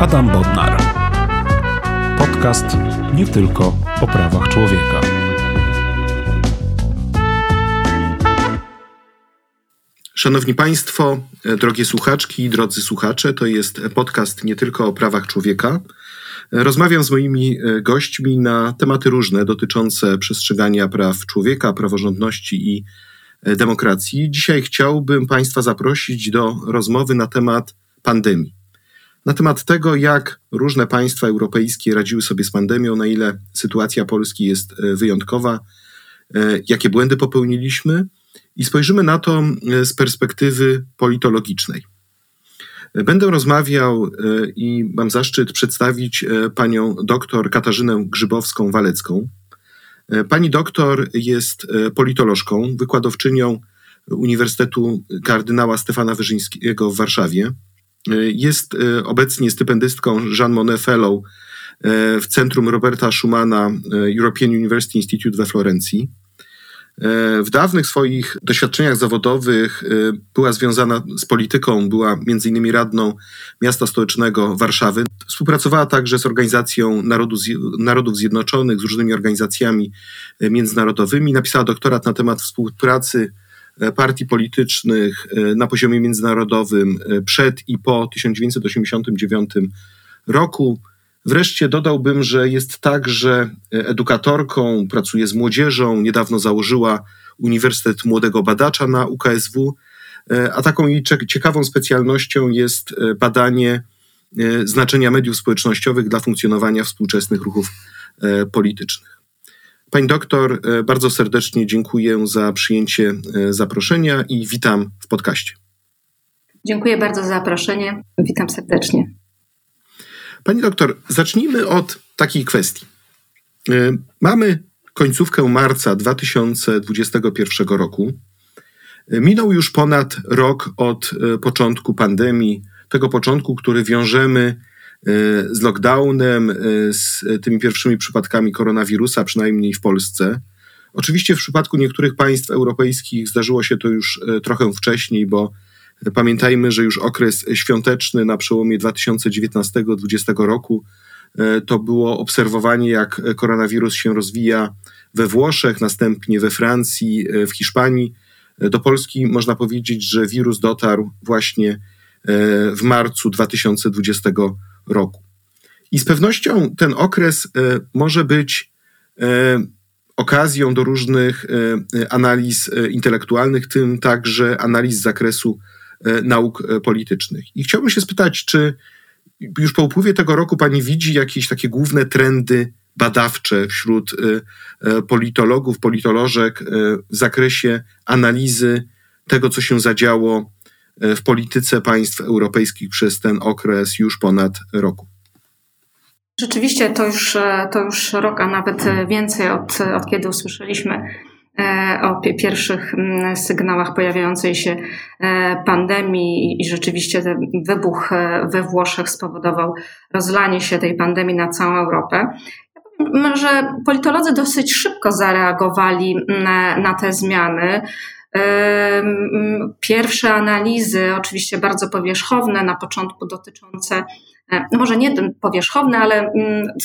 Adam Bodnar. Podcast nie tylko o prawach człowieka. Szanowni Państwo, drogie słuchaczki, drodzy słuchacze, to jest podcast nie tylko o prawach człowieka. Rozmawiam z moimi gośćmi na tematy różne dotyczące przestrzegania praw człowieka, praworządności i demokracji. Dzisiaj chciałbym Państwa zaprosić do rozmowy na temat pandemii na temat tego, jak różne państwa europejskie radziły sobie z pandemią, na ile sytuacja Polski jest e, wyjątkowa, e, jakie błędy popełniliśmy i spojrzymy na to e, z perspektywy politologicznej. Będę rozmawiał i mam zaszczyt przedstawić panią doktor Katarzynę Grzybowską-Walecką. Pani doktor jest politolożką, wykładowczynią Uniwersytetu Kardynała Stefana Wyrzyńskiego w Warszawie jest e, obecnie stypendystką Jean Monnet Fellow e, w Centrum Roberta Schumana European University Institute we Florencji. W dawnych swoich doświadczeniach zawodowych była związana z polityką, była między innymi radną miasta stołecznego Warszawy. Współpracowała także z Organizacją Narodów, Narodów Zjednoczonych, z różnymi organizacjami międzynarodowymi. Napisała doktorat na temat współpracy partii politycznych e, na poziomie międzynarodowym e, przed i po 1989 roku. Wreszcie dodałbym, że jest także edukatorką, pracuje z młodzieżą, niedawno założyła Uniwersytet Młodego Badacza na UKSW, a taką jej ciekawą specjalnością jest badanie znaczenia mediów społecznościowych dla funkcjonowania współczesnych ruchów politycznych. Pani doktor, e, bardzo serdecznie dziękuję za przyjęcie e, zaproszenia i witam w podcaście. Dziękuję bardzo za zaproszenie. Witam serdecznie. Pani doktor, zacznijmy od takiej kwestii. E, mamy końcówkę marca 2021 roku. Minął już ponad rok od początku pandemii, tego początku, który wiążemy z lockdownem, e, z tymi pierwszymi przypadkami koronawirusa, przynajmniej w Polsce. Oczywiście w przypadku niektórych państw europejskich zdarzyło się to już e, trochę wcześniej, bo pamiętajmy, że już okres świąteczny na przełomie 2019-2020 roku to było obserwowanie, jak koronawirus się rozwija we Włoszech, następnie we Francji, w Hiszpanii. Do Polski można powiedzieć, że wirus dotarł właśnie w marcu 2020 roku. I z pewnością ten okres e, może być e, okazją do różnych e, analiz intelektualnych, tym także analiz z zakresu nauk politycznych. I chciałbym się spytać, czy już po upływie tego roku pani widzi jakieś takie główne trendy badawcze wśród politologów, politolożek w zakresie analizy tego, co się zadziało w polityce państw europejskich przez ten okres już ponad roku. Rzeczywiście to już, e, to już rok, a nawet więcej od, od kiedy usłyszeliśmy e, o pierwszych sygnałach pojawiającej się pandemii i rzeczywiście ten wybuch we Włoszech spowodował rozlanie się tej pandemii na całą Europę. że politolodzy dosyć szybko zareagowali na, na te zmiany. Pierwsze analizy, oczywiście bardzo powierzchowne, na początku dotyczące, e, no może nie powierzchowne, ale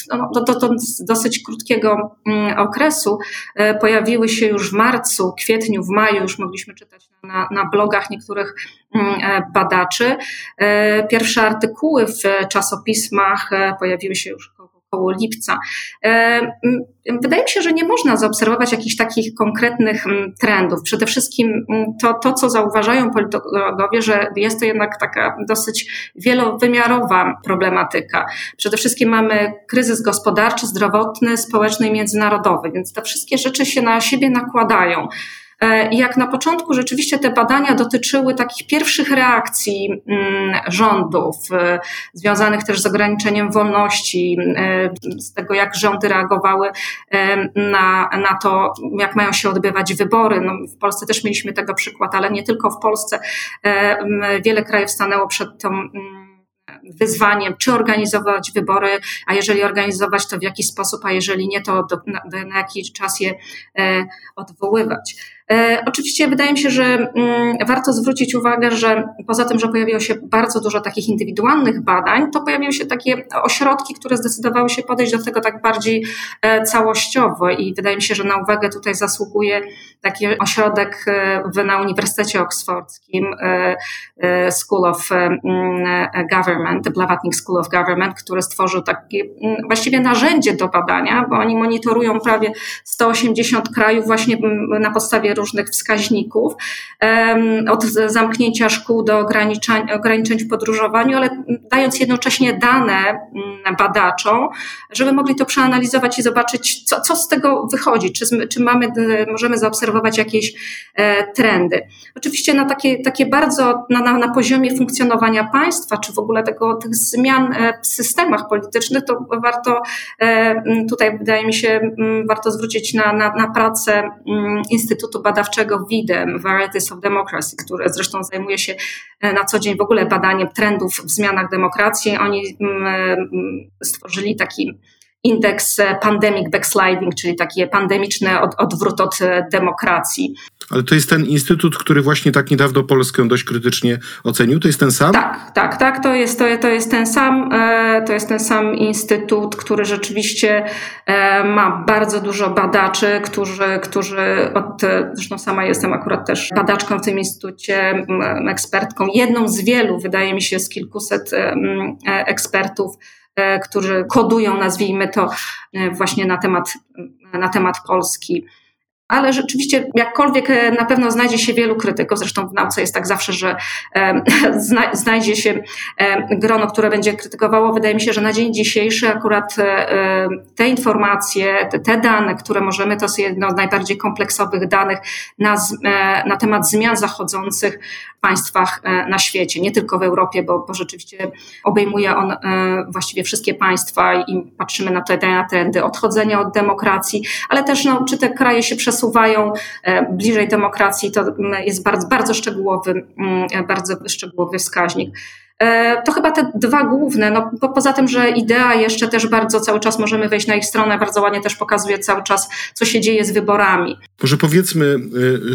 no, do, do, do dosyć krótkiego okresu, e, pojawiły się już w marcu, kwietniu, w maju, już mogliśmy czytać na, na blogach niektórych e, badaczy. Pierwsze artykuły w czasopismach pojawiły się już około lipca. E, wydaje mi się, że nie można zaobserwować jakichś takich konkretnych trendów. Przede wszystkim to, to co zauważają politologowie, że jest to jednak taka dosyć wielowymiarowa problematyka. Przede wszystkim mamy kryzys gospodarczy, zdrowotny, społeczny i międzynarodowy, więc te wszystkie rzeczy się na siebie nakładają. E, jak na początku rzeczywiście te badania dotyczyły takich pierwszych reakcji mm, rządów, e, związanych też z ograniczeniem wolności, e, z tego jak rządy reagowały na, na to, jak mają się odbywać wybory. No, w Polsce też mieliśmy tego przykład, ale nie tylko w Polsce. Wiele krajów stanęło przed tą wyzwaniem, czy organizować wybory, a jeżeli organizować, to w jaki sposób, a jeżeli nie, to do, na, na jaki czas je e, odwoływać. E, oczywiście wydaje mi się, że mm, warto zwrócić uwagę, że poza tym, że pojawiło się bardzo dużo takich indywidualnych badań, to pojawiły się takie ośrodki, które zdecydowały się podejść do tego tak bardziej e, całościowo. I wydaje mi się, że na uwagę tutaj zasługuje taki ośrodek e, na Uniwersytecie Oksfordzkim School of Government, Blavatnik School of Government, który stworzył takie mm, właściwie narzędzie do badania, bo oni monitorują prawie 180 krajów właśnie mm, na podstawie różnych wskaźników, od zamknięcia szkół do ograniczeń, ograniczeń w podróżowaniu, ale dając jednocześnie dane mm, badaczom, żeby mogli to przeanalizować i zobaczyć, co, co z tego wychodzi, czy, czy mamy, możemy zaobserwować jakieś e, trendy. Oczywiście na takie, takie bardzo na, na, na poziomie funkcjonowania państwa, czy w ogóle tego, tych zmian e, w systemach politycznych, to warto e, tutaj wydaje mi się, warto zwrócić na, na, na pracę Instytutu Badawczego WIDEM, Varieties of Democracy, które zresztą zajmuje się e, na co dzień w ogóle badaniem trendów w zmianach demokracji. Oni stworzyli taki indeks e, pandemic backsliding, czyli taki pandemiczny od, odwrót od e, demokracji. Ale to jest ten instytut, który właśnie tak niedawno Polskę dość krytycznie ocenił. To jest ten sam? Tak, tak, tak. To jest, to, to jest ten sam. E, to jest ten sam instytut, który rzeczywiście ma bardzo dużo badaczy, którzy, którzy od, zresztą sama jestem akurat też badaczką w tym instytucie, ekspertką, jedną z wielu, wydaje mi się, z kilkuset ekspertów którzy kodują, nazwijmy to, e, właśnie na temat, na temat Polski ale rzeczywiście jakkolwiek e, na pewno znajdzie się wielu krytyków, zresztą w nauce jest tak zawsze, że znajdzie się grono, które będzie krytykowało. Wydaje mi się, że na dzień dzisiejszy akurat te informacje, te, dane, które możemy, to jest jedno z najbardziej kompleksowych danych na, na temat zmian zachodzących państwach e, na świecie, nie tylko w Europie, bo, bo rzeczywiście obejmuje on e, właściwie wszystkie państwa i patrzymy na te na trendy odchodzenia od demokracji, ale też no, czy te kraje się przesuwają e, bliżej demokracji, to jest bardzo, bardzo szczegółowy, bardzo szczegółowy wskaźnik. To chyba te dwa główne. No, po, poza tym, że idea jeszcze też bardzo cały czas możemy wejść na ich stronę, bardzo ładnie też pokazuje cały czas, co się dzieje z wyborami. Może powiedzmy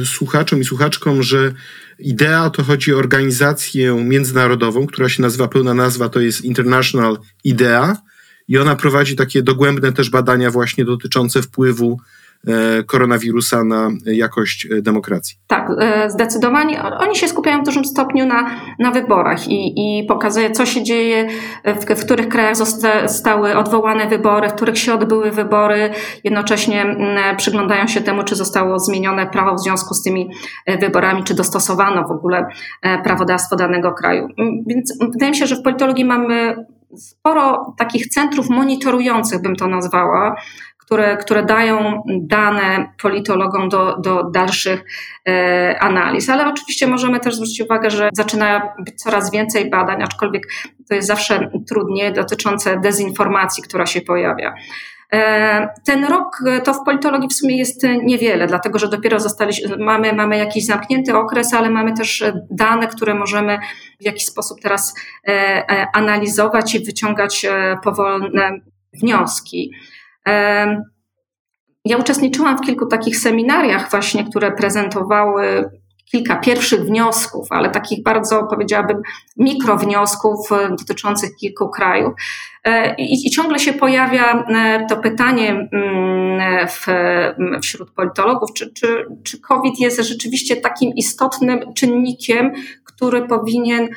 y, słuchaczom i słuchaczkom, że idea to chodzi o organizację międzynarodową, która się nazywa, pełna nazwa to jest International IDEA i ona prowadzi takie dogłębne też badania właśnie dotyczące wpływu E, koronawirusa na jakość e, demokracji. Tak, e, zdecydowanie. Oni się skupiają w dużym stopniu na, na wyborach i, i pokazuje, co się dzieje, w, w których krajach zostały odwołane wybory, w których się odbyły wybory. Jednocześnie przyglądają się temu, czy zostało zmienione prawo w związku z tymi wyborami, czy dostosowano w ogóle prawodawstwo danego kraju. Więc wydaje mi się, że w politologii mamy sporo takich centrów monitorujących, bym to nazwała, które, które dają dane politologom do, do dalszych e, analiz. Ale oczywiście możemy też zwrócić uwagę, że zaczyna być coraz więcej badań, aczkolwiek to jest zawsze trudniej, dotyczące dezinformacji, która się pojawia. E, ten rok to w politologii w sumie jest niewiele, dlatego że dopiero zostaliśmy, mamy, mamy jakiś zamknięty okres, ale mamy też dane, które możemy w jakiś sposób teraz e, analizować i wyciągać powolne wnioski. Ja uczestniczyłam w kilku takich seminariach właśnie, które prezentowały kilka pierwszych wniosków, ale takich bardzo, powiedziałabym, mikrowniosków e, dotyczących kilku krajów. E, I, I, ciągle się pojawia e, to pytanie mm, w, wśród politologów, czy, czy, czy COVID jest rzeczywiście takim istotnym czynnikiem, który powinien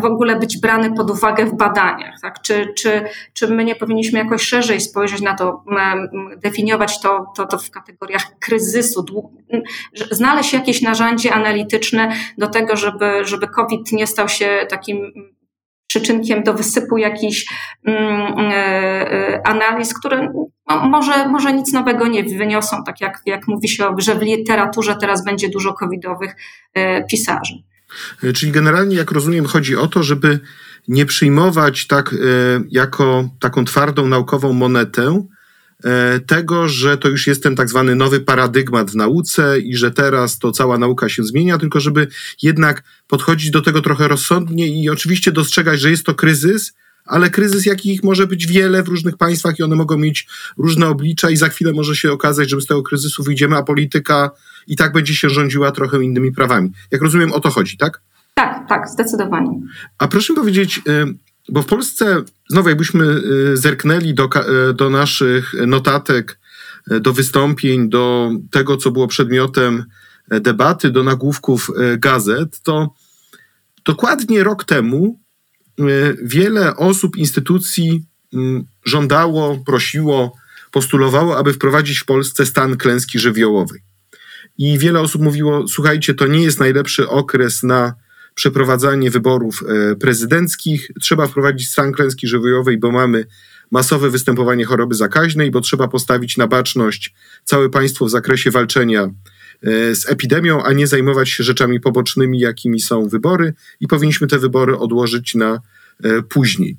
w ogóle być brany pod uwagę w badaniach. Tak? Czy, czy, czy my nie powinniśmy jakoś szerzej spojrzeć na to, definiować to, to, to w kategoriach kryzysu, znaleźć jakieś narzędzie analityczne do tego, żeby, żeby COVID nie stał się takim przyczynkiem do wysypu jakichś mm, e, e, analiz, które no, może, może nic nowego nie wyniosą, tak jak, jak mówi się, że w literaturze teraz będzie dużo covidowych e, pisarzy. Czyli generalnie, jak rozumiem, chodzi o to, żeby nie przyjmować tak jako taką twardą naukową monetę tego, że to już jest ten tak zwany nowy paradygmat w nauce i że teraz to cała nauka się zmienia, tylko żeby jednak podchodzić do tego trochę rozsądnie i oczywiście dostrzegać, że jest to kryzys, ale kryzys, jakich może być wiele w różnych państwach i one mogą mieć różne oblicza i za chwilę może się okazać, że z tego kryzysu wyjdziemy, a polityka i tak będzie się rządziła trochę innymi prawami. Jak rozumiem, o to chodzi, tak? Tak, tak, zdecydowanie. A proszę powiedzieć, bo w Polsce, znowu jakbyśmy y, zerknęli do, y, do naszych notatek, do wystąpień, do tego, co było przedmiotem debaty, do nagłówków gazet, to dokładnie rok temu wiele osób, instytucji mm, żądało, prosiło, postulowało, aby wprowadzić w Polsce stan klęski żywiołowej. I wiele osób mówiło: Słuchajcie, to nie jest najlepszy okres na przeprowadzanie wyborów e, prezydenckich. Trzeba wprowadzić stan klęski żywiołowej, bo mamy masowe występowanie choroby zakaźnej, bo trzeba postawić na baczność całe państwo w zakresie walczenia e, z epidemią, a nie zajmować się rzeczami pobocznymi, jakimi są wybory, i powinniśmy te wybory odłożyć na e, później.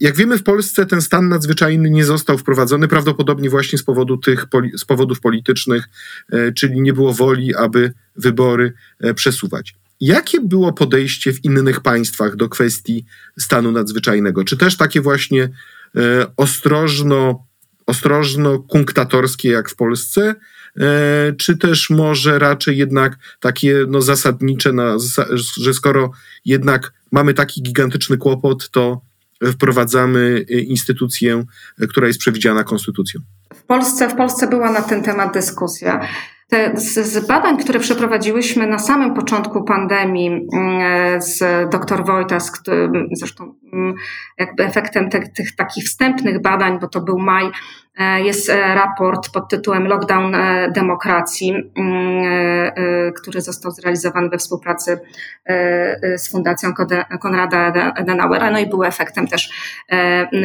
Jak wiemy, w Polsce ten stan nadzwyczajny nie został wprowadzony, prawdopodobnie właśnie z, powodu tych, z powodów politycznych, czyli nie było woli, aby wybory przesuwać. Jakie było podejście w innych państwach do kwestii stanu nadzwyczajnego? Czy też takie właśnie e, ostrożno, ostrożno kunktatorskie jak w Polsce, e, czy też może raczej jednak takie no, zasadnicze, na, że skoro jednak mamy taki gigantyczny kłopot, to wprowadzamy instytucję, która jest przewidziana konstytucją? W Polsce, w Polsce była na ten temat dyskusja. Te, z, z, badań, które przeprowadziłyśmy na samym początku pandemii mm, z dr Wojta, z którym, zresztą mm, jakby efektem tych, tych takich wstępnych badań, bo to był maj, jest e, raport pod tytułem Lockdown e, demokracji, mm, który został zrealizowany we współpracy z Fundacją Konrada Adenauera, no i był efektem też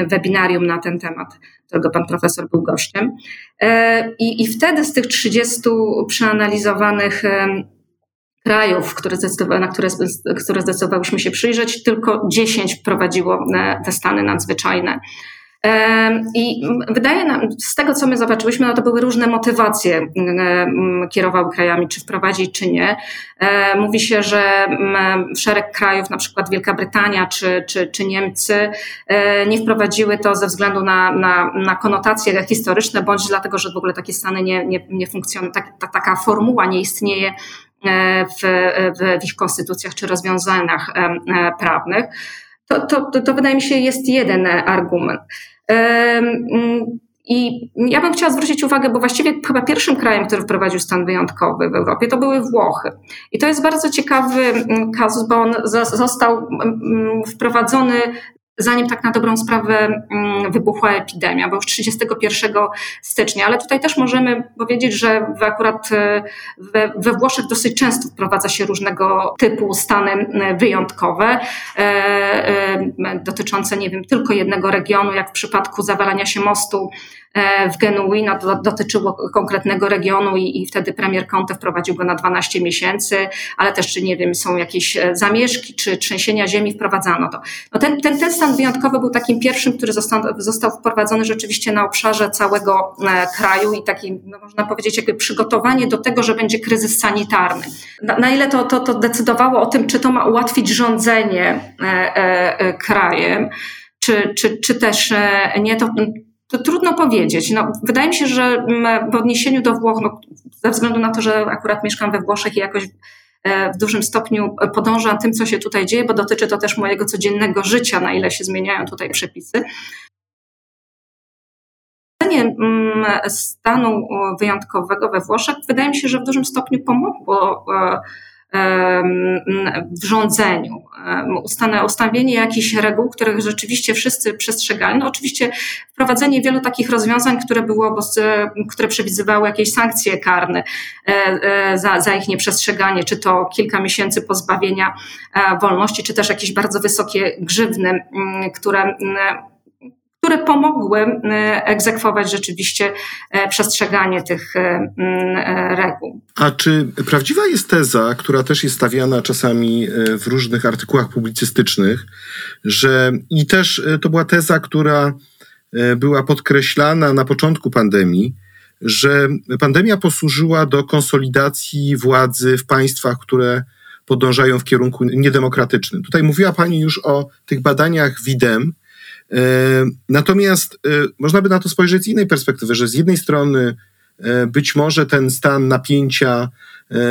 webinarium na ten temat którego pan profesor był gościem. E, I, i wtedy z tych 30 przeanalizowanych krajów, które na które, które zdecydowałyśmy się przyjrzeć, tylko 10 wprowadziło e, te stany nadzwyczajne. I wydaje nam, z tego co my zobaczyłyśmy, no to były różne motywacje, kierowały krajami, czy wprowadzić, czy nie. Mówi się, że szereg krajów, na przykład Wielka Brytania czy, czy, czy Niemcy, e, nie wprowadziły to ze względu na, na, na konotacje historyczne, bądź dlatego, że w ogóle takie stany nie, nie, nie funkcjonują, tak, ta, taka formuła nie istnieje e, w, w, w ich konstytucjach czy rozwiązaniach e, prawnych. To, to, to, wydaje mi się jest jeden argument. Mm, I ja bym chciała zwrócić uwagę, bo właściwie chyba pierwszym krajem, który wprowadził stan wyjątkowy w Europie, to były Włochy. I to jest bardzo ciekawy mm, kazus, bo on został mm, wprowadzony zanim tak na dobrą sprawę mm, wybuchła epidemia, bo już 31 stycznia, ale tutaj też możemy powiedzieć, że akurat e, we, Włoszech dosyć często wprowadza się różnego typu stany wyjątkowe, e, e, dotyczące, nie wiem, tylko jednego regionu, jak w przypadku zawalania się mostu w Genui, no, dotyczyło konkretnego regionu i, i wtedy premier Conte wprowadził go na 12 miesięcy, ale też, czy nie wiem, są jakieś e, zamieszki czy trzęsienia ziemi, wprowadzano to. No ten, ten, ten stan wyjątkowy był takim pierwszym, który został, został wprowadzony rzeczywiście na obszarze całego e, kraju i taki, no, można powiedzieć, jakby przygotowanie do tego, że będzie kryzys sanitarny. Na, na ile to, to, to decydowało o tym, czy to ma ułatwić rządzenie e, e, krajem, czy, czy, czy też nie, to to trudno powiedzieć. No, wydaje mi się, że mm, w odniesieniu do Włoch, no, ze względu na to, że akurat mieszkam we Włoszech i jakoś e, w dużym stopniu podążam tym, co się tutaj dzieje, bo dotyczy to też mojego codziennego życia, na ile się zmieniają tutaj przepisy. Mm, stanu wyjątkowego we Włoszech wydaje mi się, że w dużym stopniu pomogło e, w rządzeniu, ustawienie jakichś reguł, których rzeczywiście wszyscy przestrzegali. No oczywiście wprowadzenie wielu takich rozwiązań, które, było, które przewidywały jakieś sankcje karne e, e, za, za ich nieprzestrzeganie, czy to kilka miesięcy pozbawienia e, wolności, czy też jakieś bardzo wysokie grzywny, które które pomogły e, egzekwować rzeczywiście e, przestrzeganie tych e, reguł. A czy prawdziwa jest teza, która też jest stawiana czasami w różnych artykułach publicystycznych, że i też to była teza, która była podkreślana na początku pandemii, że pandemia posłużyła do konsolidacji władzy w państwach, które podążają w kierunku niedemokratycznym. Tutaj mówiła Pani już o tych badaniach WIDEM, Natomiast można by na to spojrzeć z innej perspektywy, że z jednej strony być może ten stan napięcia,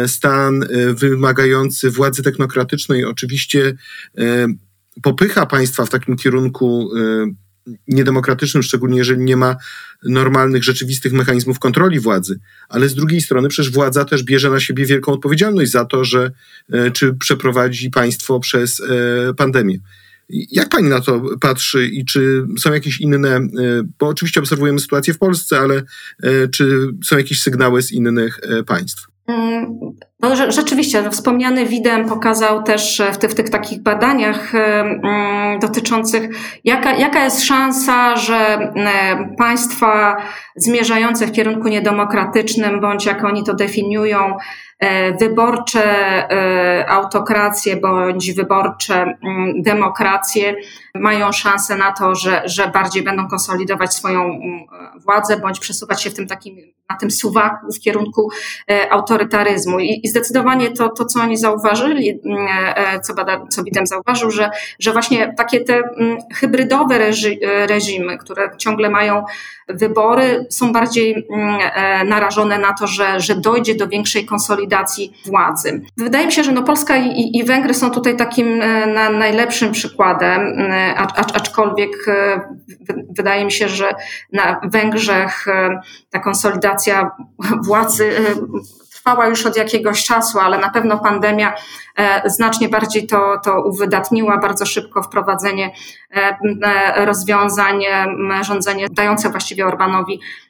stan wymagający władzy technokratycznej oczywiście popycha państwa w takim kierunku niedemokratycznym, szczególnie jeżeli nie ma normalnych, rzeczywistych mechanizmów kontroli władzy. Ale z drugiej strony przecież władza też bierze na siebie wielką odpowiedzialność za to, że e, czy przeprowadzi państwo przez e, pandemię. Jak pani na to patrzy i czy są jakieś inne, e, bo oczywiście obserwujemy sytuację w Polsce, ale czy są jakieś sygnały z innych państw? Mm, no, rzeczywiście, wspomniany Widem pokazał też w, tych, w tych takich badaniach mm, dotyczących, jaka, jaka jest szansa, że państwa zmierzające w kierunku niedemokratycznym, bądź jak oni to definiują, E, wyborcze e, autokracje bądź wyborcze mm, demokracje mają szansę na to, że, że bardziej będą konsolidować swoją mm, władzę bądź przesuwać się w tym takim, na tym suwaku w kierunku e, autorytaryzmu. I, i zdecydowanie to, to, co oni zauważyli, mm, co, bada, co Bidem zauważył, że, że właśnie takie te hybrydowe reżimy, które ciągle mają wybory, są bardziej narażone na to, że, że dojdzie do większej konsolidacji władzy. Wydaje mi się, że no Polska i, i Węgry są tutaj takim e, na, najlepszym przykładem, e, aczkolwiek e, wydaje mi się, że na Węgrzech ta konsolidacja władzy trwała już od jakiegoś czasu, ale na pewno pandemia znacznie bardziej to, to uwydatniła, bardzo szybko wprowadzenie rozwiązań, rządzenie dające właściwie Orbanowi e,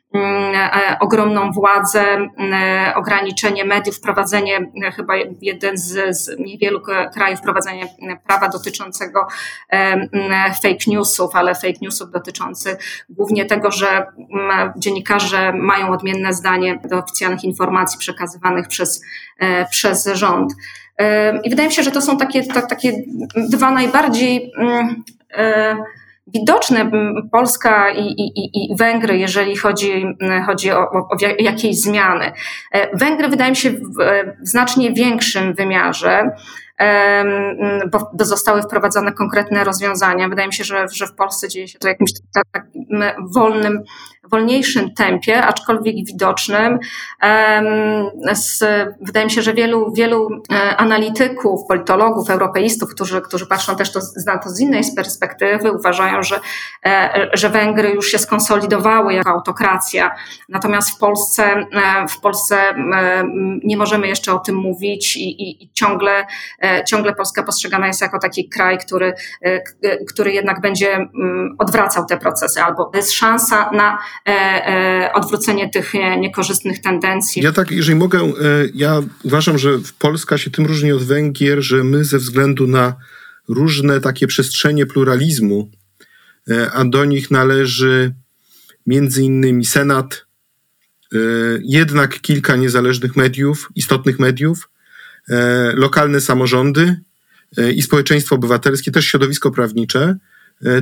ogromną władzę, mm, e, ograniczenie mediów, wprowadzenie, e, chyba jeden z, z niewielu krajów, wprowadzenie prawa dotyczącego mm, fake newsów, ale fake newsów dotyczących głównie tego, że dziennikarze mają odmienne zdanie do oficjalnych informacji przekazywanych przez, przez rząd. I wydaje mi się, że to są takie, to, takie dwa najbardziej widoczne Polska i, i, i Węgry, jeżeli chodzi, chodzi o, o, jakieś zmiany. E, Węgry wydaje mi się w, znacznie większym wymiarze bo zostały wprowadzone konkretne rozwiązania. Wydaje mi się, że, że w Polsce dzieje się to jakimś takim wolnym, wolniejszym tempie, aczkolwiek widocznym. Wydaje mi się, że wielu, wielu e, analityków, politologów, europeistów, którzy, którzy patrzą też to, na to z innej perspektywy, uważają, że, e, że Węgry już się skonsolidowały jako autokracja. Natomiast w Polsce, e, w Polsce nie możemy jeszcze o tym mówić i, i, i ciągle ciągle Polska postrzegana jest jako taki kraj, który, który jednak będzie mm, odwracał te procesy, albo jest szansa na odwrócenie tych niekorzystnych tendencji. Ja tak, jeżeli mogę, ja uważam, że Polska się tym różni od Węgier, że my ze względu na różne takie przestrzenie pluralizmu, a do nich należy między innymi Senat, jednak kilka niezależnych mediów, istotnych mediów, E, lokalne samorządy e, i społeczeństwo obywatelskie, też środowisko prawnicze, e,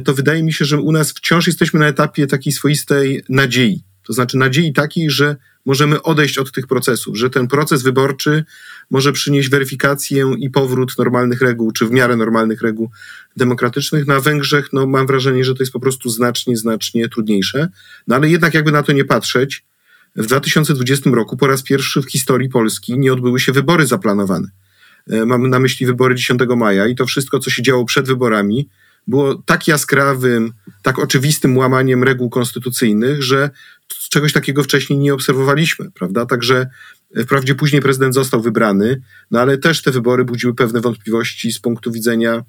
to wydaje mi się, że u nas wciąż jesteśmy na etapie takiej swoistej nadziei. To znaczy nadziei takiej, że możemy odejść od tych procesów, że ten proces wyborczy może przynieść weryfikację i powrót normalnych reguł, czy w miarę normalnych reguł demokratycznych. Na Węgrzech no, mam wrażenie, że to jest po prostu znacznie, znacznie trudniejsze. No ale jednak jakby na to nie patrzeć, w 2020 roku po raz pierwszy w historii Polski nie odbyły się wybory zaplanowane. E, Mamy na myśli wybory 10 maja i to wszystko, co się działo przed wyborami, było tak jaskrawym, tak oczywistym łamaniem reguł konstytucyjnych, że czegoś takiego wcześniej nie obserwowaliśmy, prawda? Także e, wprawdzie później prezydent został wybrany, no ale też te wybory budziły pewne wątpliwości z punktu widzenia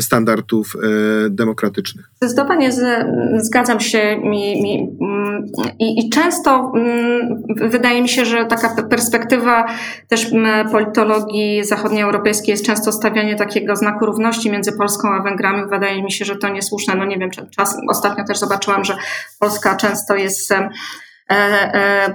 standardów e, demokratycznych. Zdecydowanie z, zgadzam się mi, mi, mm, i, i, często mm, wydaje mi się, że taka perspektywa też politologii zachodnioeuropejskiej jest często stawianie takiego znaku równości między Polską a Węgrami. Wydaje mi się, że to niesłuszne. No nie wiem, czas, ostatnio też zobaczyłam, że Polska często jest E, e,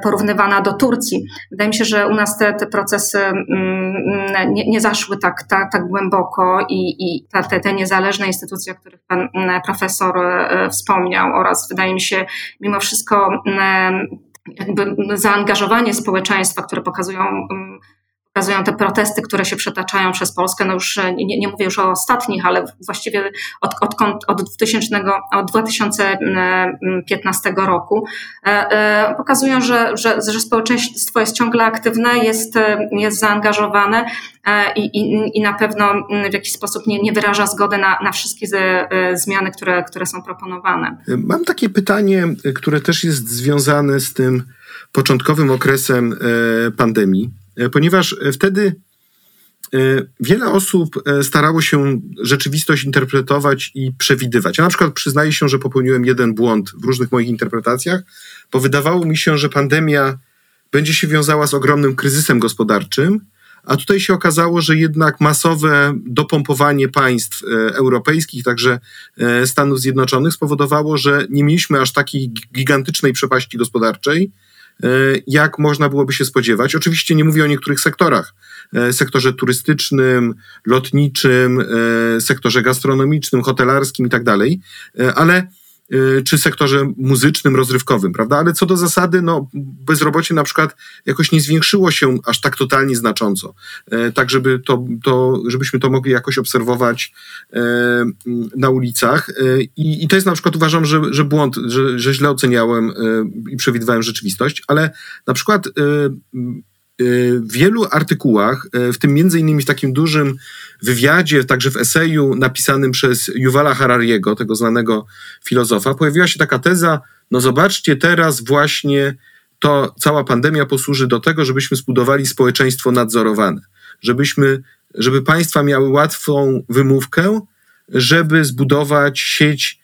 porównywana do Turcji. Wydaje mi się, że u nas te, te procesy mm, nie, nie zaszły tak, tak, tak głęboko i, i te, te niezależne instytucje, o których pan mm, profesor e, wspomniał oraz wydaje mi się mimo wszystko mm, jakby zaangażowanie społeczeństwa, które pokazują pokazują te protesty, które się przetaczają przez Polskę. No już nie, nie mówię już o ostatnich, ale właściwie od, od, od, 2000, od 2015 roku pokazują, że, że, że społeczeństwo jest ciągle aktywne, jest, jest zaangażowane i, i, i na pewno w jakiś sposób nie, nie wyraża zgody na, na wszystkie zmiany, które, które są proponowane. Mam takie pytanie, które też jest związane z tym początkowym okresem e, pandemii, e, ponieważ wtedy e, wiele osób starało się rzeczywistość interpretować i przewidywać. Ja na przykład przyznaję się, że popełniłem jeden błąd w różnych moich interpretacjach, bo wydawało mi się, że pandemia będzie się wiązała z ogromnym kryzysem gospodarczym, a tutaj się okazało, że jednak masowe dopompowanie państw europejskich, także Stanów Zjednoczonych, spowodowało, że nie mieliśmy aż takiej gigantycznej przepaści gospodarczej, E, jak można byłoby się spodziewać. Oczywiście nie mówię o niektórych sektorach, e, sektorze turystycznym, lotniczym, e, sektorze gastronomicznym, hotelarskim i tak dalej, ale czy sektorze muzycznym, rozrywkowym, prawda? Ale co do zasady, no, bezrobocie na przykład jakoś nie zwiększyło się aż tak totalnie znacząco. E, tak, żeby to, to, żebyśmy to mogli jakoś obserwować e, na ulicach. E, I, I to jest na przykład uważam, że, że błąd, że, że źle oceniałem i przewidywałem rzeczywistość, ale na przykład w wielu artykułach, w tym między innymi w takim dużym wywiadzie, także w eseju napisanym przez Yuvala Harariego, tego znanego filozofa, pojawiła się taka teza, no zobaczcie, teraz właśnie to cała pandemia posłuży do tego, żebyśmy zbudowali społeczeństwo nadzorowane, żebyśmy, żeby państwa miały łatwą wymówkę, żeby zbudować sieć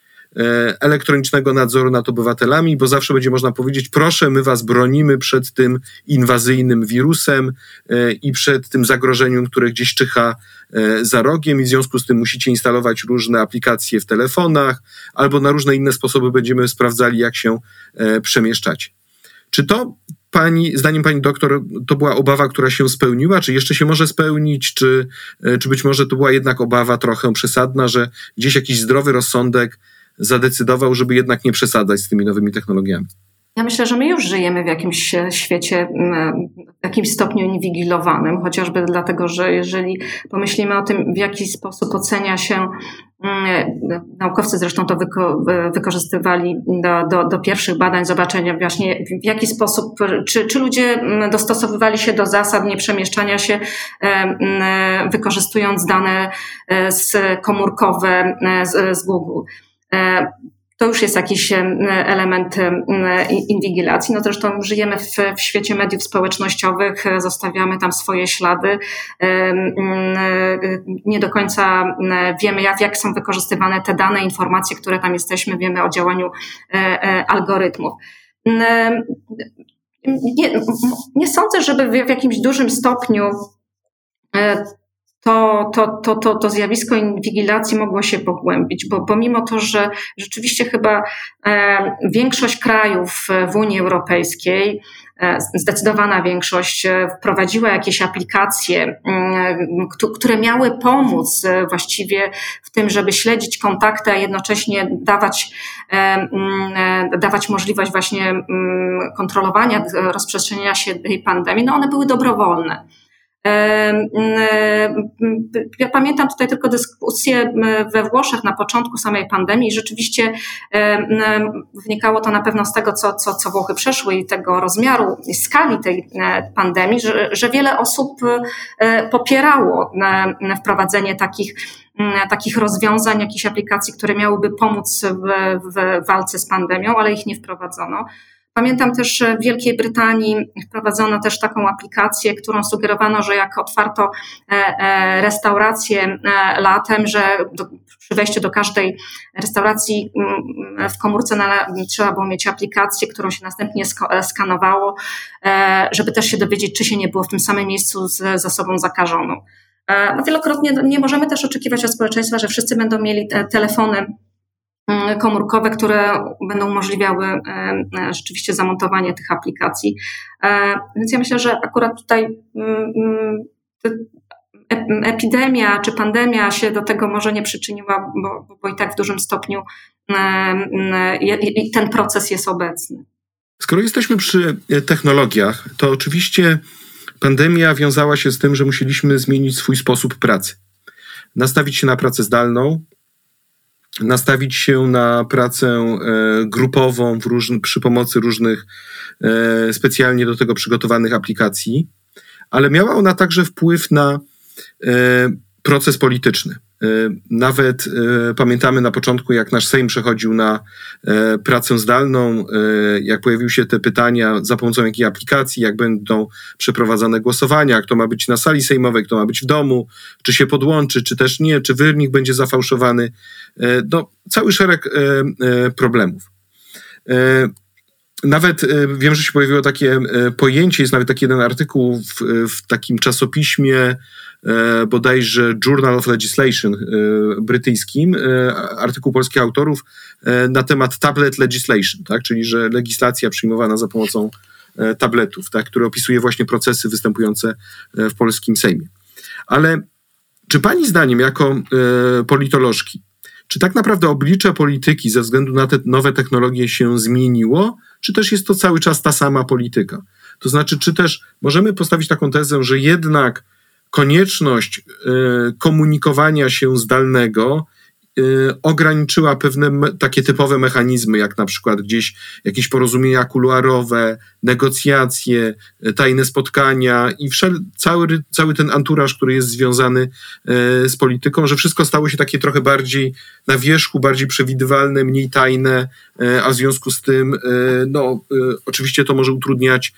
elektronicznego nadzoru nad obywatelami, bo zawsze będzie można powiedzieć: proszę, my was bronimy przed tym inwazyjnym wirusem e, i przed tym zagrożeniem, które gdzieś czyha e, za rogiem, i w związku z tym musicie instalować różne aplikacje w telefonach, albo na różne inne sposoby będziemy sprawdzali, jak się przemieszczać. Czy to pani, zdaniem pani doktor, to była obawa, która się spełniła, czy jeszcze się może spełnić, czy, czy być może to była jednak obawa trochę przesadna, że gdzieś jakiś zdrowy rozsądek zadecydował, żeby jednak nie przesadzać z tymi nowymi technologiami? Ja myślę, że my już żyjemy w jakimś świecie, w jakimś stopniu inwigilowanym, chociażby dlatego, że jeżeli pomyślimy o tym, w jaki sposób ocenia się, naukowcy zresztą to wyko wykorzystywali do, do, do, pierwszych badań, zobaczenia właśnie w jaki sposób, czy, czy ludzie dostosowywali się do zasad nieprzemieszczania się, wykorzystując dane e, z komórkowe e, z, z Google. E, to już jest jakiś e, element e, inwigilacji. No zresztą żyjemy w, w, świecie mediów społecznościowych, zostawiamy tam swoje ślady. Nie do końca wiemy, jak, jak są wykorzystywane te dane, informacje, które tam jesteśmy, wiemy o działaniu algorytmów. Nie, nie sądzę, żeby w jakimś dużym stopniu to, to, to, to, to zjawisko inwigilacji mogło się pogłębić, bo pomimo to, że rzeczywiście chyba e, większość krajów w Unii Europejskiej, e, zdecydowana większość e, wprowadziła jakieś aplikacje, które miały pomóc właściwie w tym, żeby śledzić kontakty, a jednocześnie dawać, dawać możliwość właśnie kontrolowania rozprzestrzeniania się tej pandemii, no one były dobrowolne. Ja pamiętam tutaj tylko dyskusję we Włoszech na początku samej pandemii rzeczywiście wynikało to na pewno z tego, co, co, co Włochy przeszły i tego rozmiaru i skali tej e, pandemii, że, że wiele osób e, popierało wprowadzenie takich takich rozwiązań, jakichś aplikacji, które miałyby pomóc w, w walce z pandemią, ale ich nie wprowadzono. Pamiętam też w Wielkiej Brytanii wprowadzono też taką aplikację, którą sugerowano, że jak otwarto e, e, restaurację e, latem, że przy wejściu do każdej restauracji mm, w komórce trzeba było mieć aplikację, którą się następnie skanowało, żeby też się dowiedzieć, czy się nie było w tym samym miejscu z zasobą zakażoną. No wielokrotnie nie możemy też oczekiwać od społeczeństwa, że wszyscy będą mieli telefony komórkowe, które będą umożliwiały e, e, rzeczywiście zamontowanie tych aplikacji. E, więc ja myślę, że akurat tutaj mm, mm, epidemia czy pandemia się do tego może nie przyczyniła, bo, bo i tak w dużym stopniu ten proces jest obecny. Skoro jesteśmy przy technologiach, to oczywiście Pandemia wiązała się z tym, że musieliśmy zmienić swój sposób pracy. Nastawić się na pracę zdalną, nastawić się na pracę e, grupową przy pomocy różnych e, specjalnie do tego przygotowanych aplikacji, ale miała ona także wpływ na e, proces polityczny. E, nawet e, pamiętamy na początku, jak nasz Sejm przechodził na e, pracę zdalną, jak pojawiły się te pytania, za pomocą jakiej aplikacji, jak będą przeprowadzane głosowania, kto ma być na sali sejmowej, kto ma być w domu, czy się podłączy, czy też nie, czy wynik będzie zafałszowany. No, cały szereg problemów. Nawet wiem, że się pojawiło takie pojęcie, jest nawet taki jeden artykuł w, w takim czasopiśmie bodajże Journal of Legislation e, brytyjskim, e, artykuł polskich autorów na temat tablet legislation, tak? czyli że legislacja przyjmowana za pomocą tabletów, tak? który opisuje właśnie procesy występujące w polskim Sejmie. Ale czy pani zdaniem, jako politolożki, czy tak naprawdę oblicze polityki ze względu na te nowe technologie się zmieniło, czy też jest to cały czas ta sama polityka? To znaczy, czy też możemy postawić taką tezę, że jednak konieczność e, komunikowania się zdalnego Y, ograniczyła pewne takie typowe mechanizmy, jak na przykład gdzieś jakieś porozumienia kuluarowe, negocjacje, y, tajne spotkania i wszel, cały, cały ten anturaż, który jest związany y, z polityką, że wszystko stało się takie trochę bardziej na wierzchu, bardziej przewidywalne, mniej tajne, a w związku z tym, no, oczywiście to może utrudniać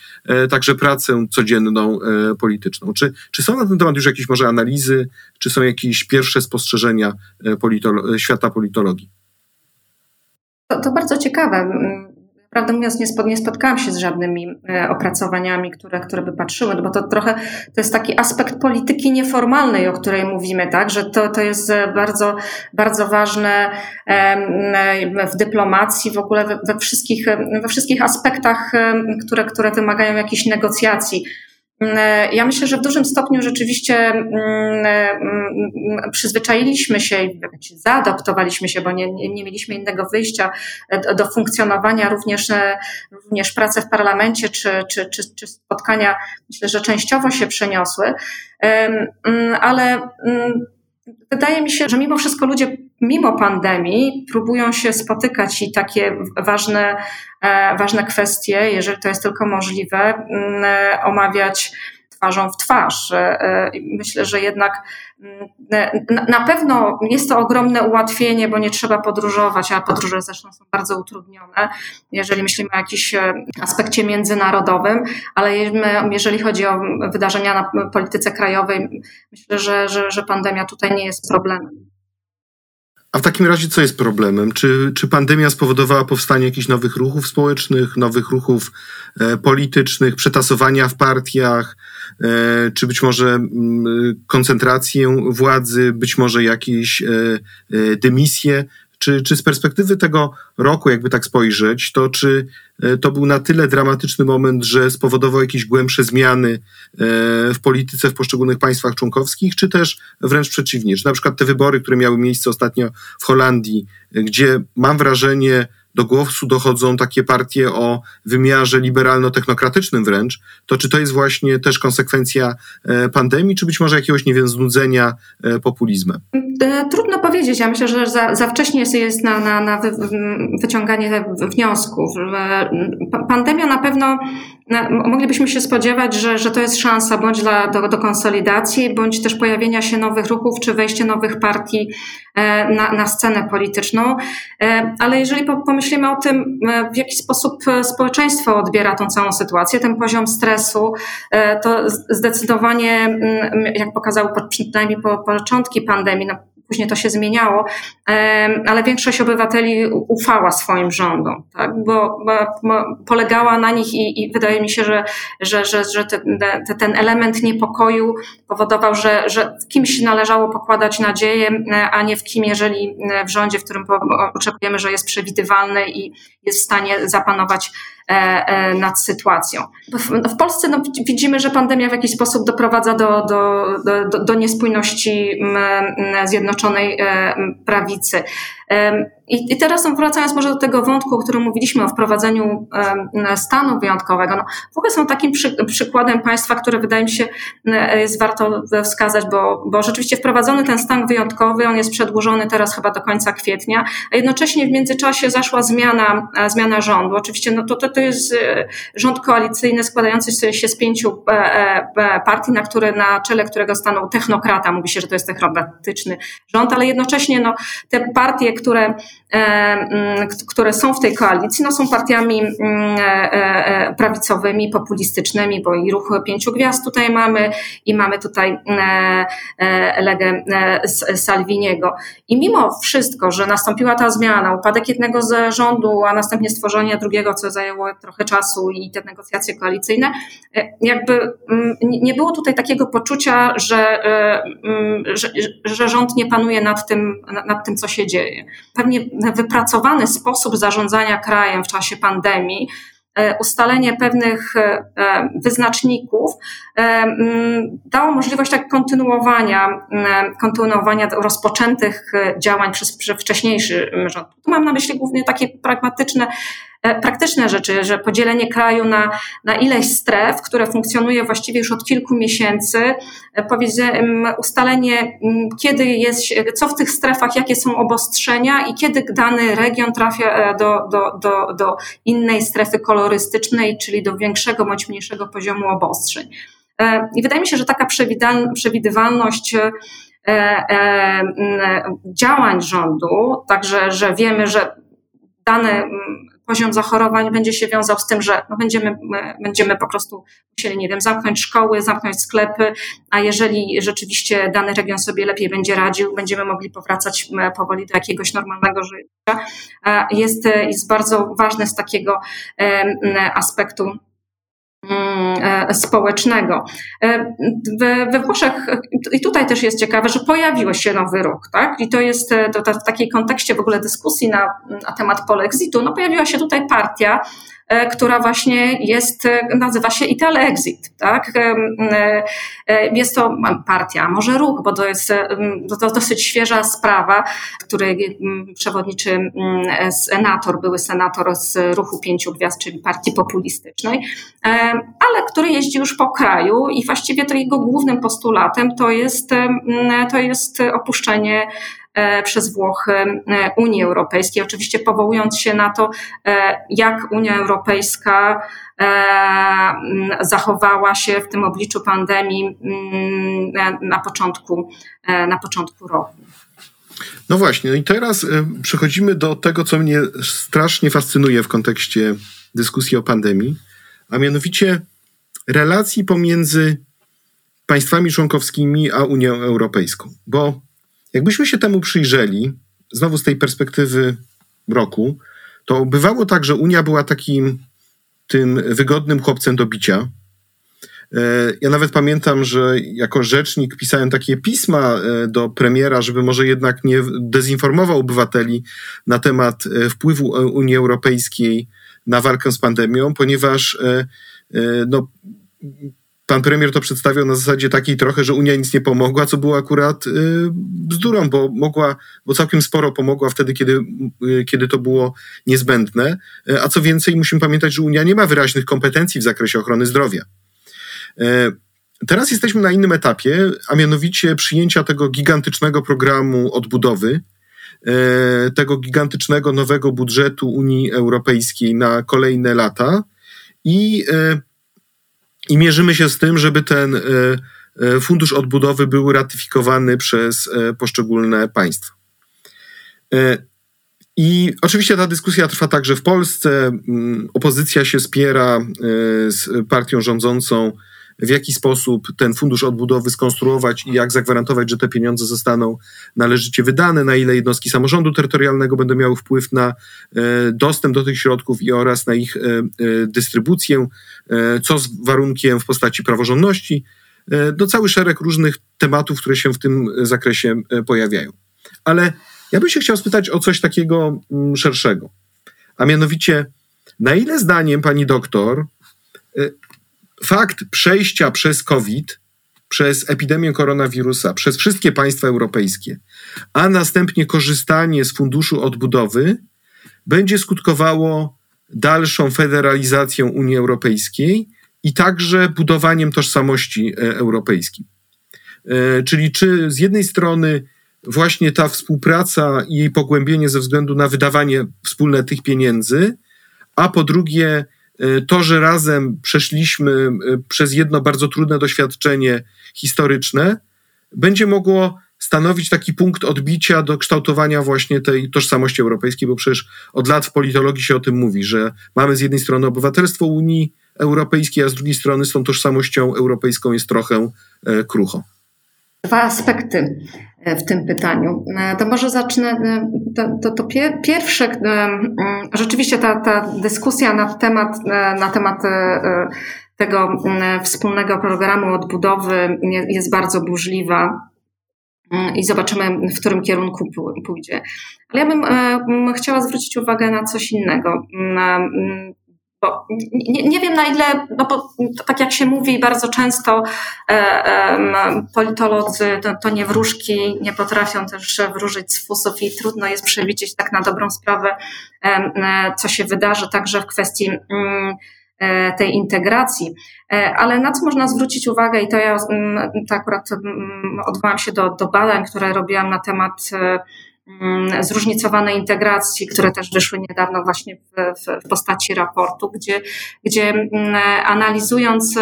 także pracę codzienną polityczną. Czy, czy są na ten temat już jakieś może analizy, czy są jakieś pierwsze spostrzeżenia politolo świata politologii. To, to bardzo ciekawe. Prawdę mówiąc, nie, spod, nie spotkałam się z żadnymi e, opracowaniami, które, które by patrzyły, no bo to trochę to jest taki aspekt polityki nieformalnej, o której mówimy, tak, że to, to jest bardzo, bardzo ważne w dyplomacji, w ogóle we, we wszystkich, we wszystkich aspektach, które, które wymagają jakichś negocjacji. Mm, ja myślę, że w dużym stopniu rzeczywiście mm, mm, przyzwyczailiśmy się, zaadoptowaliśmy się, bo nie, nie mieliśmy innego wyjścia do, do funkcjonowania, również, również prace w parlamencie czy, czy, czy, czy spotkania, myślę, że częściowo się przeniosły, ale wydaje mi się, że mimo wszystko ludzie, mimo pandemii, próbują się spotykać i takie ważne, e, ważne kwestie, jeżeli to jest tylko możliwe, mm, e, omawiać twarzą w twarz. E, myślę, że jednak mm, na pewno jest to ogromne ułatwienie, bo nie trzeba podróżować, a podróże zresztą są bardzo utrudnione, jeżeli myślimy o jakimś aspekcie międzynarodowym, ale jeżeli chodzi o wydarzenia na polityce krajowej, myślę, że, że, że pandemia tutaj nie jest problemem. A w takim razie co jest problemem? Czy, czy pandemia spowodowała powstanie jakichś nowych ruchów społecznych, nowych ruchów e, politycznych, przetasowania w partiach, e, czy być może m, mm, koncentrację władzy, być może jakieś e, e dymisje? Czy, czy z perspektywy tego roku, jakby tak spojrzeć, to czy to był na tyle dramatyczny moment, że spowodował jakieś głębsze zmiany e, w polityce w poszczególnych państwach członkowskich, czy też wręcz przeciwnie? Czy na przykład te wybory, które miały miejsce ostatnio w Holandii, gdzie mam wrażenie, do głosu dochodzą takie partie o wymiarze liberalno-technokratycznym wręcz, to czy to jest właśnie też konsekwencja e, pandemii, czy być może jakiegoś, nie wiem, znudzenia e, populizmem? Trudno powiedzieć. Ja myślę, że za, za wcześnie jest na, na, na wyciąganie wniosków. Pandemia na pewno moglibyśmy się spodziewać, że, że to jest szansa bądź dla, do, do konsolidacji, bądź też pojawienia się nowych ruchów, czy wejście nowych partii na, na scenę polityczną. Ale jeżeli pomyślimy o tym, w jaki sposób społeczeństwo odbiera tą całą sytuację, ten poziom stresu, to zdecydowanie, jak pokazały przynajmniej po początki pandemii, no Później to się zmieniało, ale większość obywateli ufała swoim rządom, tak? bo, bo polegała na nich i, i, wydaje mi się, że, że, że, że ten, ten element niepokoju powodował, że, że w kimś należało pokładać nadzieję, a nie w kim, jeżeli w rządzie, w którym oczekujemy, że jest przewidywalny i jest w stanie zapanować E, e, nad sytuacją. W, Polsce no, widzimy, że pandemia w jakiś sposób doprowadza do, do, do, do niespójności Zjednoczonej e, Prawicy. I, I, teraz wracając może do tego wątku, o którym mówiliśmy, o wprowadzeniu stanu wyjątkowego. No, w ogóle są takim przy, przykładem państwa, które wydaje mi się jest warto wskazać, bo, bo rzeczywiście wprowadzony ten stan wyjątkowy, on jest przedłużony teraz chyba do końca kwietnia, a jednocześnie w międzyczasie zaszła zmiana, zmiana rządu. Oczywiście no to, to, to jest rząd koalicyjny składający się z pięciu e, e, partii, na, które, na czele którego stanął technokrata. Mówi się, że to jest technokratyczny rząd, ale jednocześnie no, te partie, które E, które są w tej koalicji, no są partiami mm, e, e, prawicowymi, populistycznymi, bo i ruch pięciu gwiazd tutaj mamy i mamy tutaj Legę Salviniego. I mimo wszystko, że nastąpiła ta zmiana, upadek jednego z rządu, a następnie stworzenie drugiego, co zajęło trochę czasu i te negocjacje koalicyjne, jakby mm, nie było tutaj takiego poczucia, że, że, że rząd nie panuje nad tym, nad tym, co się dzieje. Pewnie wypracowany sposób zarządzania krajem w czasie pandemii, e, ustalenie pewnych e, e, wyznaczników dało możliwość tak kontynuowania, kontynuowania rozpoczętych działań przez wcześniejszy rząd. Tu mam na myśli głównie takie pragmatyczne E, praktyczne rzeczy, że podzielenie kraju na, na ileś stref, które funkcjonuje właściwie już od kilku miesięcy, e, ustalenie, kiedy jest, co w tych strefach, jakie są obostrzenia i kiedy dany region trafia e, do, do, do, do innej strefy kolorystycznej, czyli do większego bądź mniejszego poziomu obostrzeń. I wydaje mi się, że taka przewidywalność działań rządu, także, że wiemy, że dane poziom zachorowań będzie się wiązał z tym, że no będziemy, będziemy po prostu musieli, nie wiem, zamknąć szkoły, zamknąć sklepy, a jeżeli rzeczywiście dany region sobie lepiej będzie radził, będziemy mogli powracać powoli do jakiegoś normalnego życia. Jest, jest bardzo ważne z takiego aspektu e, społecznego. E, we, Włoszech, i tutaj też jest ciekawe, że pojawił się nowy ruch, tak? I to jest e, to, to w takiej kontekście w ogóle dyskusji na, na temat polexitu, no pojawiła się tutaj partia, która właśnie jest, e, nazywa się Italexit, tak? E, jest to partia, może ruch, bo to jest to dosyć świeża sprawa, której przewodniczy senator, były senator z ruchu pięciu gwiazd, czyli partii populistycznej, ale który jeździ już po kraju i właściwie to jego głównym postulatem to jest, to jest opuszczenie E, przez Włochy e, Unii Europejskiej. Oczywiście powołując się na to, e, jak Unia Europejska zachowała się w tym obliczu pandemii na początku, na początku roku. No właśnie, no i teraz przechodzimy do tego, co mnie strasznie fascynuje w kontekście dyskusji o pandemii, a mianowicie relacji pomiędzy państwami członkowskimi a Unią Europejską. Bo Jakbyśmy się temu przyjrzeli, znowu z tej perspektywy roku, to bywało tak, że Unia była takim tym wygodnym chłopcem do bicia. E, ja nawet pamiętam, że jako rzecznik pisałem takie pisma e, do premiera, żeby może jednak nie dezinformował obywateli na temat e, wpływu Unii Europejskiej na walkę z pandemią, ponieważ no, pan premier to przedstawiał na zasadzie takiej trochę, że Unia nic nie pomogła, co było akurat y, bzdurą, bo mogła, bo całkiem sporo pomogła wtedy, kiedy, y, kiedy to było niezbędne. Y, a co więcej, musimy pamiętać, że Unia nie ma wyraźnych kompetencji w zakresie ochrony zdrowia. Teraz jesteśmy na innym etapie, a mianowicie przyjęcia tego gigantycznego programu odbudowy, tego gigantycznego nowego budżetu Unii Europejskiej na kolejne lata i i mierzymy się z tym, żeby ten e, e, fundusz odbudowy był ratyfikowany przez e, poszczególne państwa. I oczywiście ta dyskusja trwa także w Polsce. Mm, opozycja się spiera z partią rządzącą w jaki sposób ten fundusz odbudowy skonstruować i jak zagwarantować, że te pieniądze zostaną należycie wydane, na ile jednostki samorządu terytorialnego będą miały wpływ na e, dostęp do tych środków i oraz na ich e, e, dystrybucję, co z warunkiem w postaci praworządności. No cały szereg różnych tematów, które się w tym zakresie pojawiają. Ale ja bym się chciał spytać o coś takiego mm, szerszego. A mianowicie, na ile zdaniem pani doktor fakt przejścia przez COVID przez epidemię koronawirusa przez wszystkie państwa europejskie, a następnie korzystanie z funduszu odbudowy będzie skutkowało dalszą federalizacją Unii Europejskiej i także budowaniem tożsamości e, europejskiej. E, czyli czy z jednej strony właśnie ta współpraca i jej pogłębienie ze względu na wydawanie wspólne tych pieniędzy, a po drugie to, że razem przeszliśmy przez jedno bardzo trudne doświadczenie historyczne, będzie mogło stanowić taki punkt odbicia do kształtowania właśnie tej tożsamości europejskiej, bo przecież od lat w politologii się o tym mówi, że mamy z jednej strony obywatelstwo Unii Europejskiej, a z drugiej strony z tą tożsamością europejską jest trochę e, krucho. Dwa aspekty w tym pytaniu. E, to może zacznę. To, to, to pierwsze, rzeczywiście ta, ta dyskusja na temat, na temat tego wspólnego programu odbudowy jest bardzo burzliwa. Mm, i zobaczymy, w którym kierunku pójdzie. Ale ja bym e, chciała zwrócić uwagę na coś innego. Bo nie, nie, wiem na ile, no bo tak jak się mówi bardzo często, e, politolodzy to, to, nie wróżki, nie potrafią też wróżyć z fusów i trudno jest przewidzieć tak na dobrą sprawę, e, co się wydarzy także w kwestii tej integracji. Ale na co można zwrócić uwagę, i to ja to akurat odwołam się do, do badań, które robiłam na temat zróżnicowanej integracji, które też wyszły niedawno właśnie w, w, postaci raportu, gdzie, gdzie analizując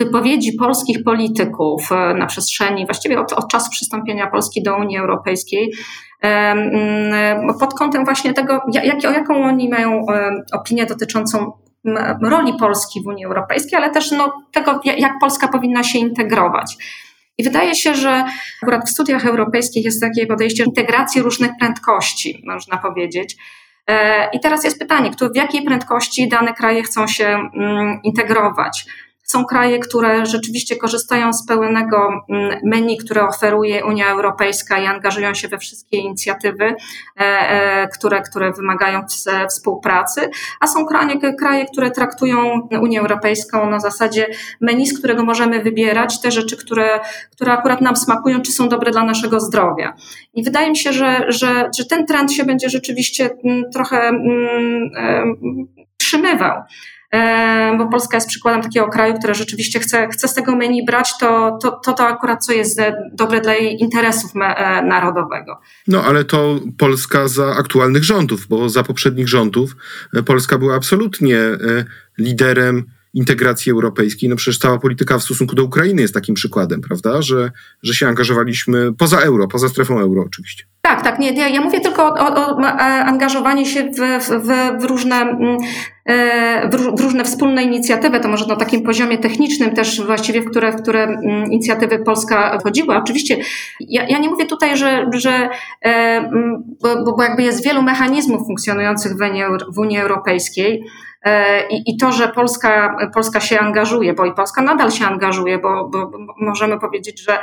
wypowiedzi polskich polityków na przestrzeni właściwie od, od czasu przystąpienia Polski do Unii Europejskiej, pod kątem właśnie tego, jak, jaką oni mają opinię dotyczącą roli Polski w Unii Europejskiej, ale też no, tego, jak Polska powinna się integrować. I wydaje się, że akurat w studiach europejskich jest takie podejście integracji różnych prędkości, można powiedzieć. E, I teraz jest pytanie, w jakiej prędkości dane kraje chcą się mm, integrować. Są kraje, które rzeczywiście korzystają z pełnego mm, menu, które oferuje Unia Europejska i angażują się we wszystkie inicjatywy, e, e, które, które wymagają współpracy, a są kraje, kraje, które traktują Unię Europejską na zasadzie menu, z którego możemy wybierać te rzeczy, które, które akurat nam smakują, czy są dobre dla naszego zdrowia. I wydaje mi się, że, że, że ten trend się będzie rzeczywiście mm, trochę mm, trzymywał. E, bo Polska jest przykładem takiego kraju, który rzeczywiście chce, chce z tego menu brać, to, to, to, to akurat co jest dobre dla jej interesów e, narodowego. No ale to Polska za aktualnych rządów, bo za poprzednich rządów e, Polska była absolutnie liderem integracji europejskiej. No przecież cała polityka w stosunku do Ukrainy jest takim przykładem, prawda? Że, że się angażowaliśmy poza euro, poza strefą euro oczywiście. Tak, tak. Nie, ja, mówię tylko o, o, o angażowaniu się w, w, w różne mm, e, w różne wspólne inicjatywy, to może na takim poziomie technicznym też właściwie, w które, w które mm, inicjatywy Polska wchodziła. Oczywiście ja, ja nie mówię tutaj, że, że e, mm, bo, bo jakby jest wielu mechanizmów funkcjonujących w Unii, Europejskiej, E, I, I, to, że Polska, Polska się angażuje, bo i Polska nadal się angażuje, bo, bo, bo możemy powiedzieć, że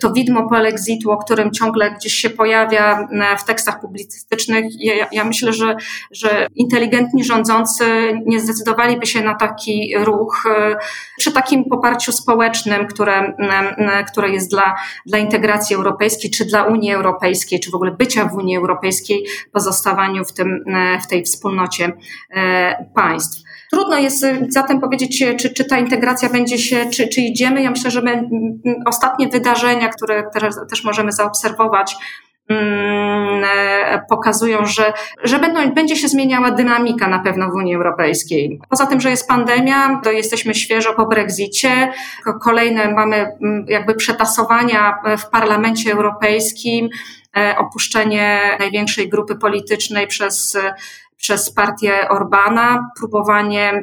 to widmo polexitu, o którym ciągle gdzieś się pojawia w tekstach publicystycznych, ja, ja myślę, że, że inteligentni rządzący nie zdecydowaliby się na taki ruch e, przy takim poparciu społecznym, które, które jest dla, dla integracji europejskiej, czy dla Unii Europejskiej, czy w ogóle bycia w Unii Europejskiej, pozostawaniu w, tym, w tej wspólnocie e, państw. Trudno jest y, zatem powiedzieć, y, czy, czy ta integracja będzie się, czy, czy idziemy. Ja myślę, że my, ostatnie wydarzenia, które też możemy zaobserwować, mm, e, pokazują, że, że będą, będzie się zmieniała dynamika na pewno w Unii Europejskiej. Poza tym, że jest pandemia, to jesteśmy świeżo po Brexicie. Kolejne mamy jakby przetasowania w Parlamencie Europejskim, e, opuszczenie największej grupy politycznej przez przez partię Orbana, próbowanie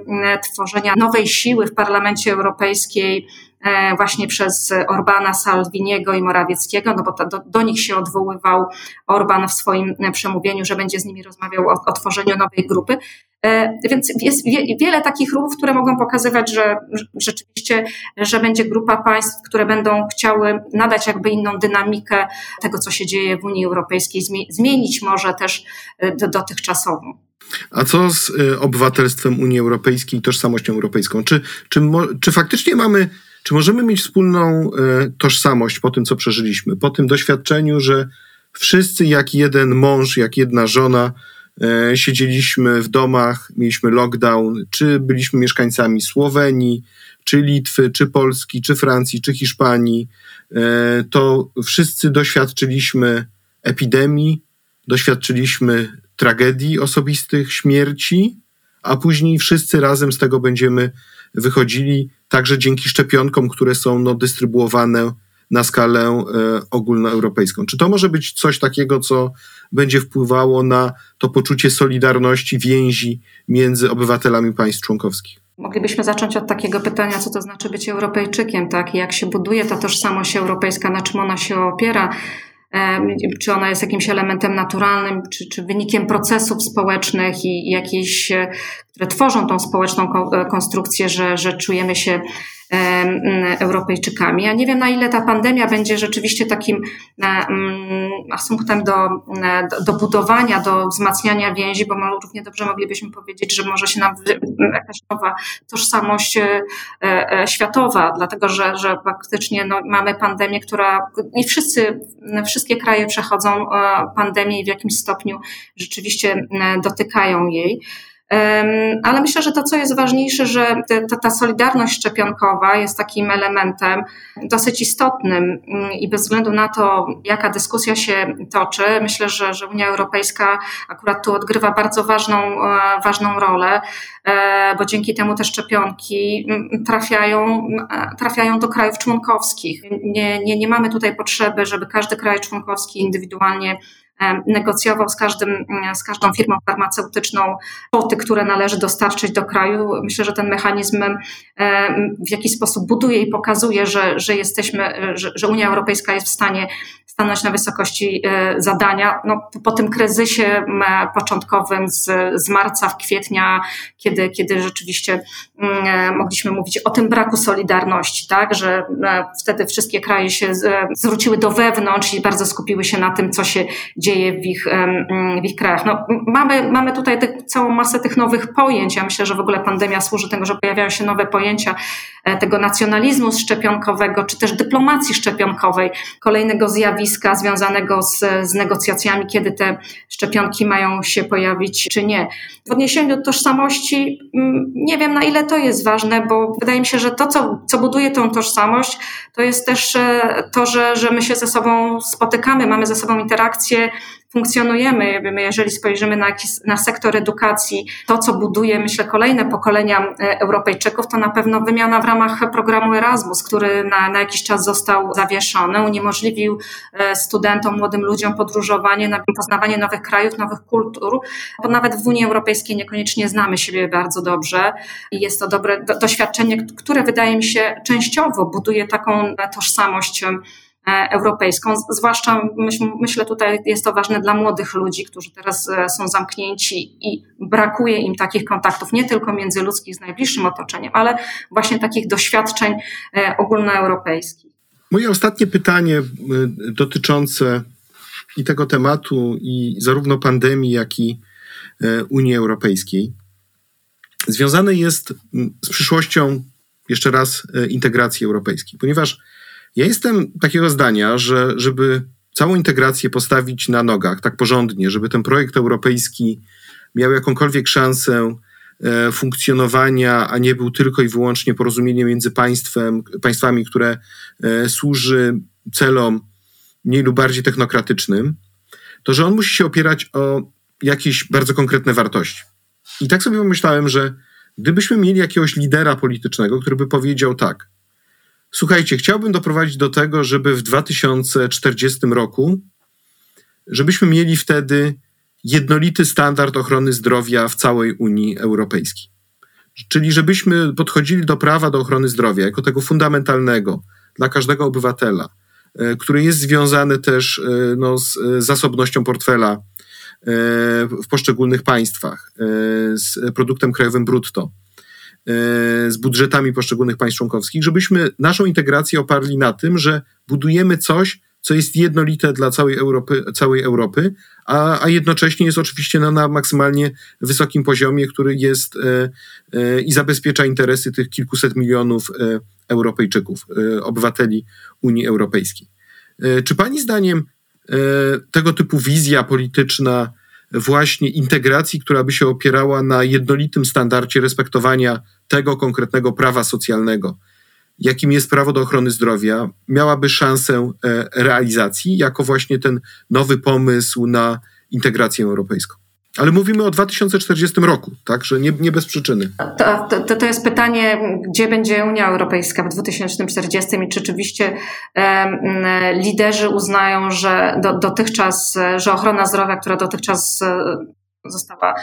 tworzenia nowej siły w Parlamencie Europejskiej E, właśnie przez Orbana, Salviniego i Morawieckiego, no bo to, do, do, nich się odwoływał Orban w swoim przemówieniu, że będzie z nimi rozmawiał o, o tworzeniu nowej grupy. E, więc jest wiele takich ruchów, które mogą pokazywać, że rzeczywiście, że będzie grupa państw, które będą chciały nadać jakby inną dynamikę tego, co się dzieje w Unii Europejskiej, zmienić może też e, dotychczasową. A co z obywatelstwem Unii Europejskiej i tożsamością europejską? Czy, czy, czy faktycznie mamy Czy możemy mieć wspólną tożsamość po tym, co przeżyliśmy, po tym doświadczeniu, że wszyscy jak jeden mąż, jak jedna żona siedzieliśmy w domach, mieliśmy lockdown, czy byliśmy mieszkańcami Słowenii, czy Litwy, czy Polski, czy Francji, czy Hiszpanii, to wszyscy doświadczyliśmy epidemii, doświadczyliśmy tragedii osobistych, śmierci, a później wszyscy razem z tego będziemy wychodzili, także dzięki szczepionkom, które są no, dystrybuowane na skalę e, ogólnoeuropejską. Czy to może być coś takiego, co będzie wpływało na to poczucie solidarności, więzi między obywatelami państw członkowskich? Moglibyśmy zacząć od takiego pytania, co to znaczy być Europejczykiem, tak? Jak się buduje ta tożsamość europejska, na czym ona się opiera? Czy ona jest jakimś elementem naturalnym, czy, czy wynikiem procesów społecznych i, i jakiejś, e, które tworzą tą społeczną e, konstrukcję, że, że czujemy się Europejczykami. Ja nie wiem, na ile ta pandemia będzie rzeczywiście takim asumptem do, do, do budowania, do wzmacniania więzi, bo równie dobrze moglibyśmy powiedzieć, że może się nam jakaś nowa tożsamość e, e, światowa, dlatego że, że faktycznie no, mamy pandemię, która i wszyscy, wszystkie kraje przechodzą e, pandemię i w jakimś stopniu rzeczywiście dotykają jej. Ale myślę, że to, co jest ważniejsze, że ta, ta solidarność szczepionkowa jest takim elementem dosyć istotnym mm, i bez względu na to, jaka dyskusja się toczy, myślę, że, że Unia Europejska akurat tu odgrywa bardzo ważną, e, ważną rolę, e, bo dzięki temu te szczepionki mm, trafiają, e, trafiają do krajów członkowskich. Nie, nie, nie mamy tutaj potrzeby, żeby każdy kraj członkowski indywidualnie negocjował z, każdym, z każdą firmą farmaceutyczną kwoty, które należy dostarczyć do kraju. Myślę, że ten mechanizm w jakiś sposób buduje i pokazuje, że, że jesteśmy, że, że Unia Europejska jest w stanie stanąć na wysokości e, zadania. No, po tym kryzysie początkowym z, z marca w kwietnia, kiedy, kiedy rzeczywiście e, mogliśmy mówić o tym braku solidarności, tak, że e, wtedy wszystkie kraje się zwróciły do wewnątrz i bardzo skupiły się na tym, co się dzieje w ich, w ich krajach. No, mamy, mamy tutaj te, całą masę tych nowych pojęć. Ja myślę, że w ogóle pandemia służy temu, że pojawiają się nowe pojęcia tego nacjonalizmu szczepionkowego, czy też dyplomacji szczepionkowej, kolejnego zjawiska, zjawiska związanego z, z negocjacjami, kiedy te szczepionki mają się pojawić, czy nie. W odniesieniu do tożsamości, mm, nie wiem na ile to jest ważne, bo wydaje mi się, że to, co, co buduje tą tożsamość, to jest też e, to, że, że my się ze sobą spotykamy, mamy ze sobą interakcje funkcjonujemy. Jeżeli spojrzymy na, na sektor edukacji, to co buduje, myślę, kolejne pokolenia e, Europejczyków, to na pewno wymiana w ramach programu Erasmus, który na, na jakiś czas został zawieszony, uniemożliwił e, studentom, młodym ludziom podróżowanie, poznawanie nowych krajów, nowych kultur, bo nawet w Unii Europejskiej niekoniecznie znamy siebie bardzo dobrze i jest to dobre doświadczenie, które wydaje mi się częściowo buduje taką tożsamość E, europejską. Zwłaszcza myślę tutaj jest to ważne dla młodych ludzi, którzy teraz e, są zamknięci i brakuje im takich kontaktów nie tylko międzyludzkich z najbliższym otoczeniem, ale właśnie takich doświadczeń e, ogólnoeuropejskich. Moje ostatnie pytanie dotyczące i tego tematu, i zarówno pandemii, jak i Unii Europejskiej, związane jest z przyszłością, jeszcze raz, integracji europejskiej, ponieważ ja jestem takiego zdania, że żeby całą integrację postawić na nogach tak porządnie, żeby ten projekt europejski miał jakąkolwiek szansę e, funkcjonowania, a nie był tylko i wyłącznie porozumieniem między państwem, państwami, które e, służy celom mniej lub bardziej technokratycznym, to że on musi się opierać o jakieś bardzo konkretne wartości. I tak sobie pomyślałem, że gdybyśmy mieli jakiegoś lidera politycznego, który by powiedział tak, Słuchajcie, chciałbym doprowadzić do tego, żeby w 2040 roku, żebyśmy mieli wtedy jednolity standard ochrony zdrowia w całej Unii Europejskiej. Czyli żebyśmy podchodzili do prawa do ochrony zdrowia jako tego fundamentalnego dla każdego obywatela, e, który jest związany też e, no, z zasobnością portfela e, w poszczególnych państwach, z produktem krajowym brutto E, z budżetami poszczególnych państw członkowskich, żebyśmy naszą integrację oparli na tym, że budujemy coś, co jest jednolite dla całej Europy, całej Europy a, a jednocześnie jest oczywiście na, na maksymalnie wysokim poziomie, który jest e, e, i zabezpiecza interesy tych kilkuset milionów e, Europejczyków, e, obywateli Unii Europejskiej. E, czy Pani zdaniem e, tego typu wizja polityczna, właśnie integracji, która by się opierała na jednolitym standardzie respektowania tego konkretnego prawa socjalnego, jakim jest prawo do ochrony zdrowia, miałaby szansę e, realizacji jako właśnie ten nowy pomysł na integrację europejską. Ale mówimy o 2040 roku, także nie, nie bez przyczyny. To, to, to jest pytanie, gdzie będzie Unia Europejska w 2040 i czy rzeczywiście um, liderzy uznają, że do, dotychczas, że ochrona zdrowia, która dotychczas została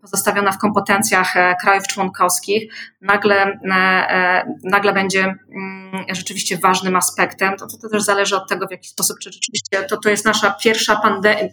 pozostawiona w kompetencjach e, krajów członkowskich, nagle, e, e, nagle będzie mm, rzeczywiście ważnym aspektem. To, to też zależy od tego, w jaki sposób, czy rzeczywiście to, to jest nasza pierwsza pandemia,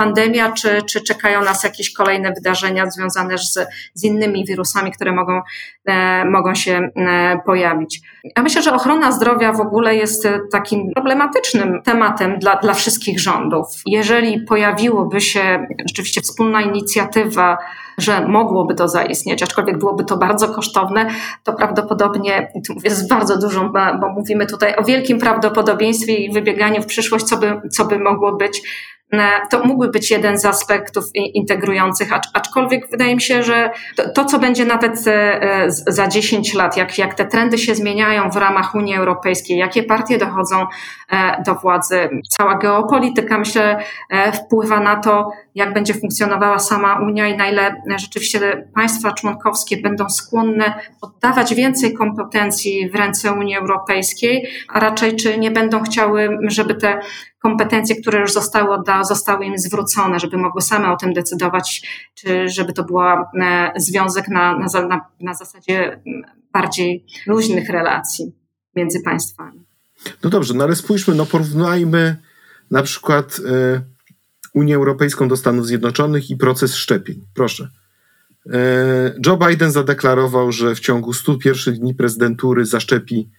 pandemia, czy, czy czekają nas jakieś kolejne wydarzenia związane z, z innymi wirusami, które mogą, e, mogą się e, pojawić. Ja myślę, że ochrona zdrowia w ogóle jest takim problematycznym tematem dla, dla wszystkich rządów. Jeżeli pojawiłoby się rzeczywiście wspólna inicjatywa, że mogłoby to zaistnieć, aczkolwiek byłoby to bardzo kosztowne, to prawdopodobnie, tu mówię z bardzo dużą, bo mówimy tutaj o wielkim prawdopodobieństwie i wybieganiu w przyszłość, co by, co by mogło być E, to mógłby być jeden z aspektów integrujących, aczkolwiek wydaje mi się, że to, to co będzie nawet e, za 10 lat, jak, jak te trendy się zmieniają w ramach Unii Europejskiej, jakie partie dochodzą e, do władzy, cała geopolityka, myślę, wpływa na to, jak będzie funkcjonowała sama Unia i na ile rzeczywiście państwa członkowskie będą skłonne oddawać więcej kompetencji w ręce Unii Europejskiej, a raczej czy nie będą chciały, żeby te kompetencje, które już zostały, zostały im zwrócone, żeby mogły same o tym decydować, czy żeby to był e, związek na, na, na zasadzie bardziej luźnych relacji między państwami. No dobrze, no ale spójrzmy, no porównajmy na przykład e, Unię Europejską do Stanów Zjednoczonych i proces szczepień. Proszę. E, Joe Biden zadeklarował, że w ciągu 100 pierwszych dni prezydentury zaszczepi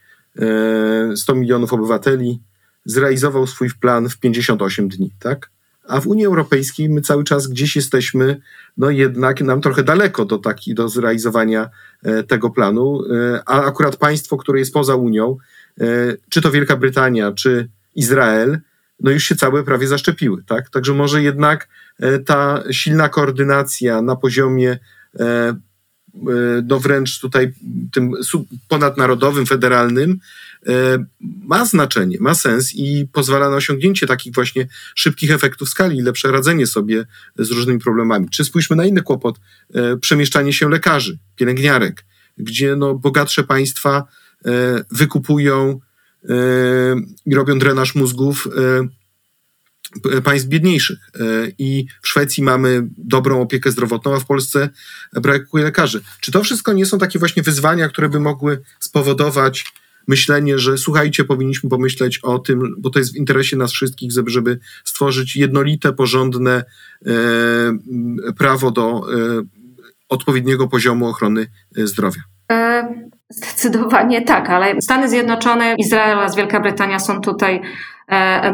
100 milionów obywateli zrealizował swój plan w 58 dni, tak? A w Unii Europejskiej my cały czas gdzieś jesteśmy, no jednak nam trochę daleko do, taki, do zrealizowania e, tego planu, e, a akurat państwo, które jest poza Unią, e, czy to Wielka Brytania, czy Izrael, no już się całe prawie zaszczepiły, tak? Także może jednak ta silna koordynacja na poziomie no wręcz tutaj tym ponadnarodowym, federalnym, ma znaczenie, ma sens i pozwala na osiągnięcie takich właśnie szybkich efektów skali i lepsze radzenie sobie z różnymi problemami. Czy spójrzmy na inny kłopot, e, przemieszczanie się lekarzy, pielęgniarek, gdzie no, bogatsze państwa e, wykupują i robią drenaż mózgów państw biedniejszych. I w Szwecji mamy dobrą opiekę zdrowotną, a w Polsce brakuje lekarzy. Czy to wszystko nie są takie właśnie wyzwania, które by mogły spowodować myślenie, że słuchajcie, powinniśmy pomyśleć o tym, bo to jest w interesie nas wszystkich, żeby, stworzyć jednolite, porządne e, prawo do e, odpowiedniego poziomu ochrony e, zdrowia. Zdecydowanie tak, ale Stany Zjednoczone, Izrael oraz Wielka Brytania są tutaj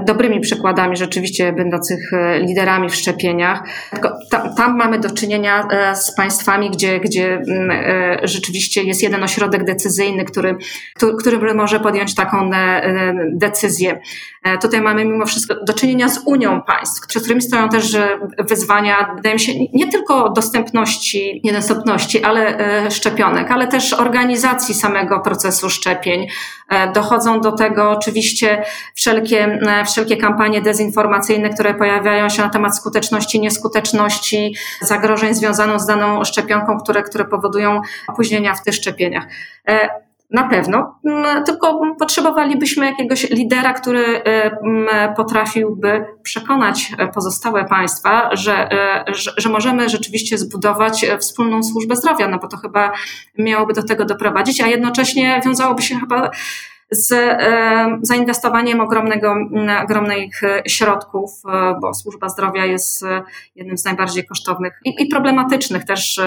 dobrymi przykładami rzeczywiście będących e, liderami w szczepieniach. Tam, tam, mamy do czynienia e, z państwami, gdzie, gdzie mm, rzeczywiście jest jeden ośrodek decyzyjny, który, który może podjąć taką decyzję. Tutaj mamy mimo wszystko do czynienia z Unią państw, przed którymi stoją też wyzwania, wydaje mi się, nie tylko dostępności, niedostępności, ale szczepionek, ale też organizacji samego procesu szczepień. Dochodzą do tego oczywiście wszelkie E, wszelkie kampanie dezinformacyjne, które pojawiają się na temat skuteczności, nieskuteczności, zagrożeń związanych z daną szczepionką, które, które powodują opóźnienia w tych szczepieniach. E, na pewno, tylko potrzebowalibyśmy jakiegoś lidera, który e, potrafiłby przekonać pozostałe państwa, że, że, że, możemy rzeczywiście zbudować wspólną służbę zdrowia, no bo to chyba miałoby do tego doprowadzić, a jednocześnie wiązałoby się chyba z e, zainwestowaniem ogromnego, ogromnych e, środków, e, bo służba zdrowia jest jednym z najbardziej kosztownych i, problematycznych też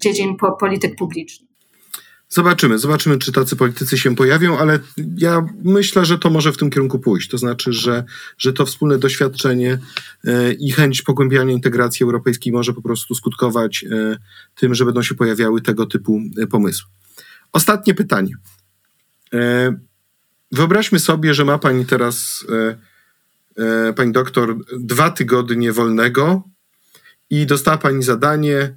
dziedzin polityk publicznych. Zobaczymy, zobaczymy, czy tacy politycy się pojawią, ale ja myślę, że to może w tym kierunku pójść. To znaczy, że, że to wspólne doświadczenie i chęć pogłębiania integracji europejskiej może po prostu skutkować tym, że będą się pojawiały tego typu pomysły. Ostatnie pytanie. Wyobraźmy sobie, że ma pani teraz, pani doktor, dwa tygodnie wolnego i dostała pani zadanie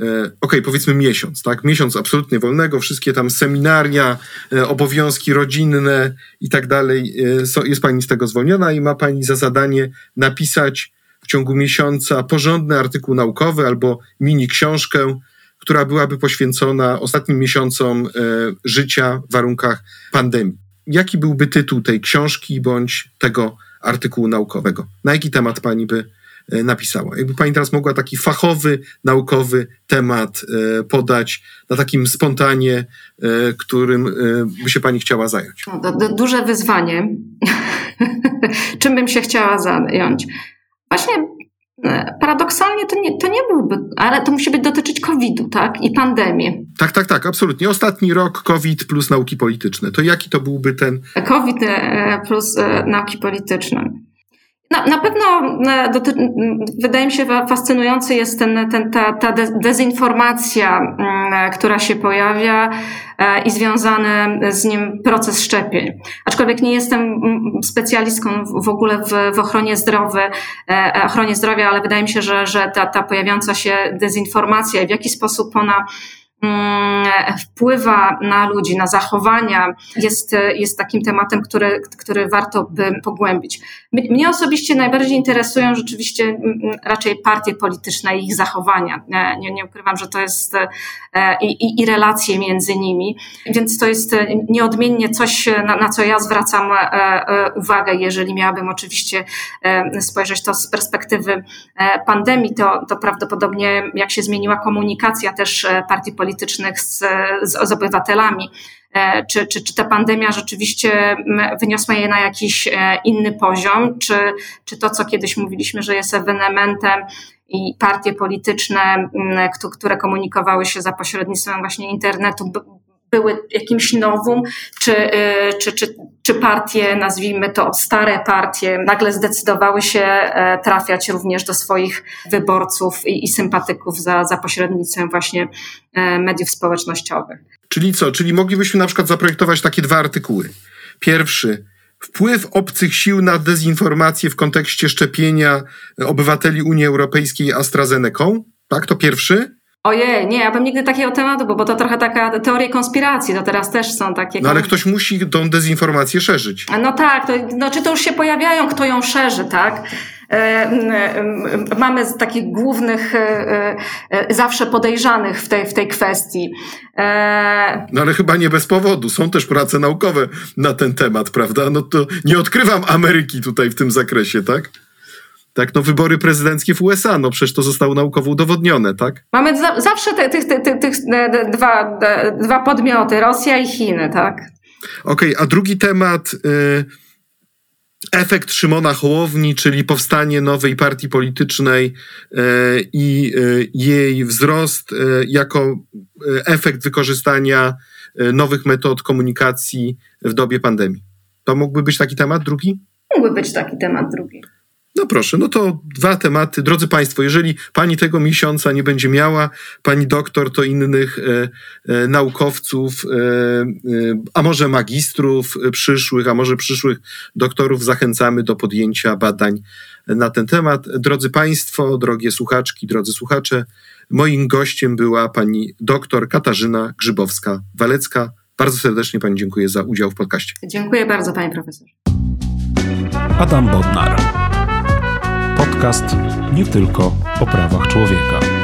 E, ok, powiedzmy miesiąc, tak? Miesiąc absolutnie wolnego, wszystkie tam seminaria, e, obowiązki rodzinne i tak dalej. E, jest pani z tego zwolniona i ma pani za zadanie napisać w ciągu miesiąca porządny artykuł naukowy albo mini książkę, która byłaby poświęcona ostatnim miesiącom życia w warunkach pandemii. Jaki byłby tytuł tej książki bądź tego artykułu naukowego? Na jaki temat pani by E, napisała. Jakby pani teraz mogła taki fachowy, naukowy temat e, podać na takim spontanie, e, którym by się pani chciała zająć. Duże wyzwanie. Czym bym się chciała zająć? Właśnie paradoksalnie to nie, to nie byłby, ale to musi być dotyczyć COVID-u, tak? I pandemii. Tak, tak, tak, absolutnie. Ostatni rok COVID plus nauki polityczne. To jaki to byłby ten. COVID plus nauki polityczne. No, na pewno e, doty- wydaje mi się fascynujący jest ten, ten, ta, ta dezinformacja, która się pojawia e, i związany z nim proces szczepień. Aczkolwiek nie jestem specjalistką w ogóle w, w ochronie, zdrowy, e, ochronie zdrowia, ale wydaje mi się, że, że ta, ta pojawiająca się dezinformacja i w jaki sposób ona Mm, wpływa na ludzi, na zachowania, jest, jest takim tematem, który, który warto by pogłębić. Mnie osobiście najbardziej interesują rzeczywiście mm, raczej partie polityczne i ich zachowania. Nie, nie ukrywam, że to jest e, i, i, i relacje między nimi, więc to jest nieodmiennie coś, na, na co ja zwracam e, e, uwagę, jeżeli miałabym oczywiście spojrzeć to z perspektywy pandemii, to, to prawdopodobnie jak się zmieniła komunikacja też partii politycznych, politycznych z, z, z obywatelami. E, czy, czy, czy ta pandemia rzeczywiście wyniosła je na jakiś e, inny poziom, czy, czy to, co kiedyś mówiliśmy, że jest ewenementem i partie polityczne, które komunikowały się za pośrednictwem właśnie internetu, były jakimś nowum, czy, e, czy, czy, czy partie, nazwijmy to stare partie, nagle zdecydowały się trafiać również do swoich wyborców i, i sympatyków za, za pośrednictwem właśnie mediów społecznościowych. Czyli co? Czyli moglibyśmy na przykład zaprojektować takie dwa artykuły. Pierwszy, wpływ obcych sił na dezinformację w kontekście szczepienia obywateli Unii Europejskiej AstraZeneca. Tak, to pierwszy. Ojej, nie, ja bym nigdy takiego tematu, bo, bo to trochę taka teorie konspiracji, to teraz też są takie. No ale ktoś musi tą dezinformację szerzyć. No tak, to, no, czy to już się pojawiają, kto ją szerzy, tak? E, mamy takich głównych, e, e, zawsze podejrzanych w tej, w tej kwestii. No ale chyba nie bez powodu. Są też prace naukowe na ten temat, prawda? No to nie odkrywam Ameryki tutaj w tym zakresie, tak? Tak, no wybory prezydenckie w USA, no przecież to zostało naukowo udowodnione, tak? Mamy za, zawsze te, tych, tych dwa, dwa podmioty, Rosja i Chiny, tak? Okej, okay, a drugi temat... Y efekt Szymona Hołowni, czyli powstanie nowej partii politycznej e, i e, jej wzrost e, jako efekt wykorzystania nowych metod komunikacji w dobie pandemii. To mógłby być taki temat drugi? Mógłby być taki temat drugi. No proszę, no to dwa tematy. Drodzy Państwo, jeżeli pani tego miesiąca nie będzie miała, pani doktor, to innych e, e, naukowców, e, e a może magistrów przyszłych, a może przyszłych doktorów zachęcamy do podjęcia badań na ten temat. Drodzy Państwo, drogie słuchaczki, drodzy słuchacze, moim gościem była pani doktor Katarzyna Grzybowska-Walecka. Bardzo serdecznie pani dziękuję za udział w podcaście. Dziękuję bardzo, panie profesorze. Adam Bodnar podcast nie tylko o prawach człowieka.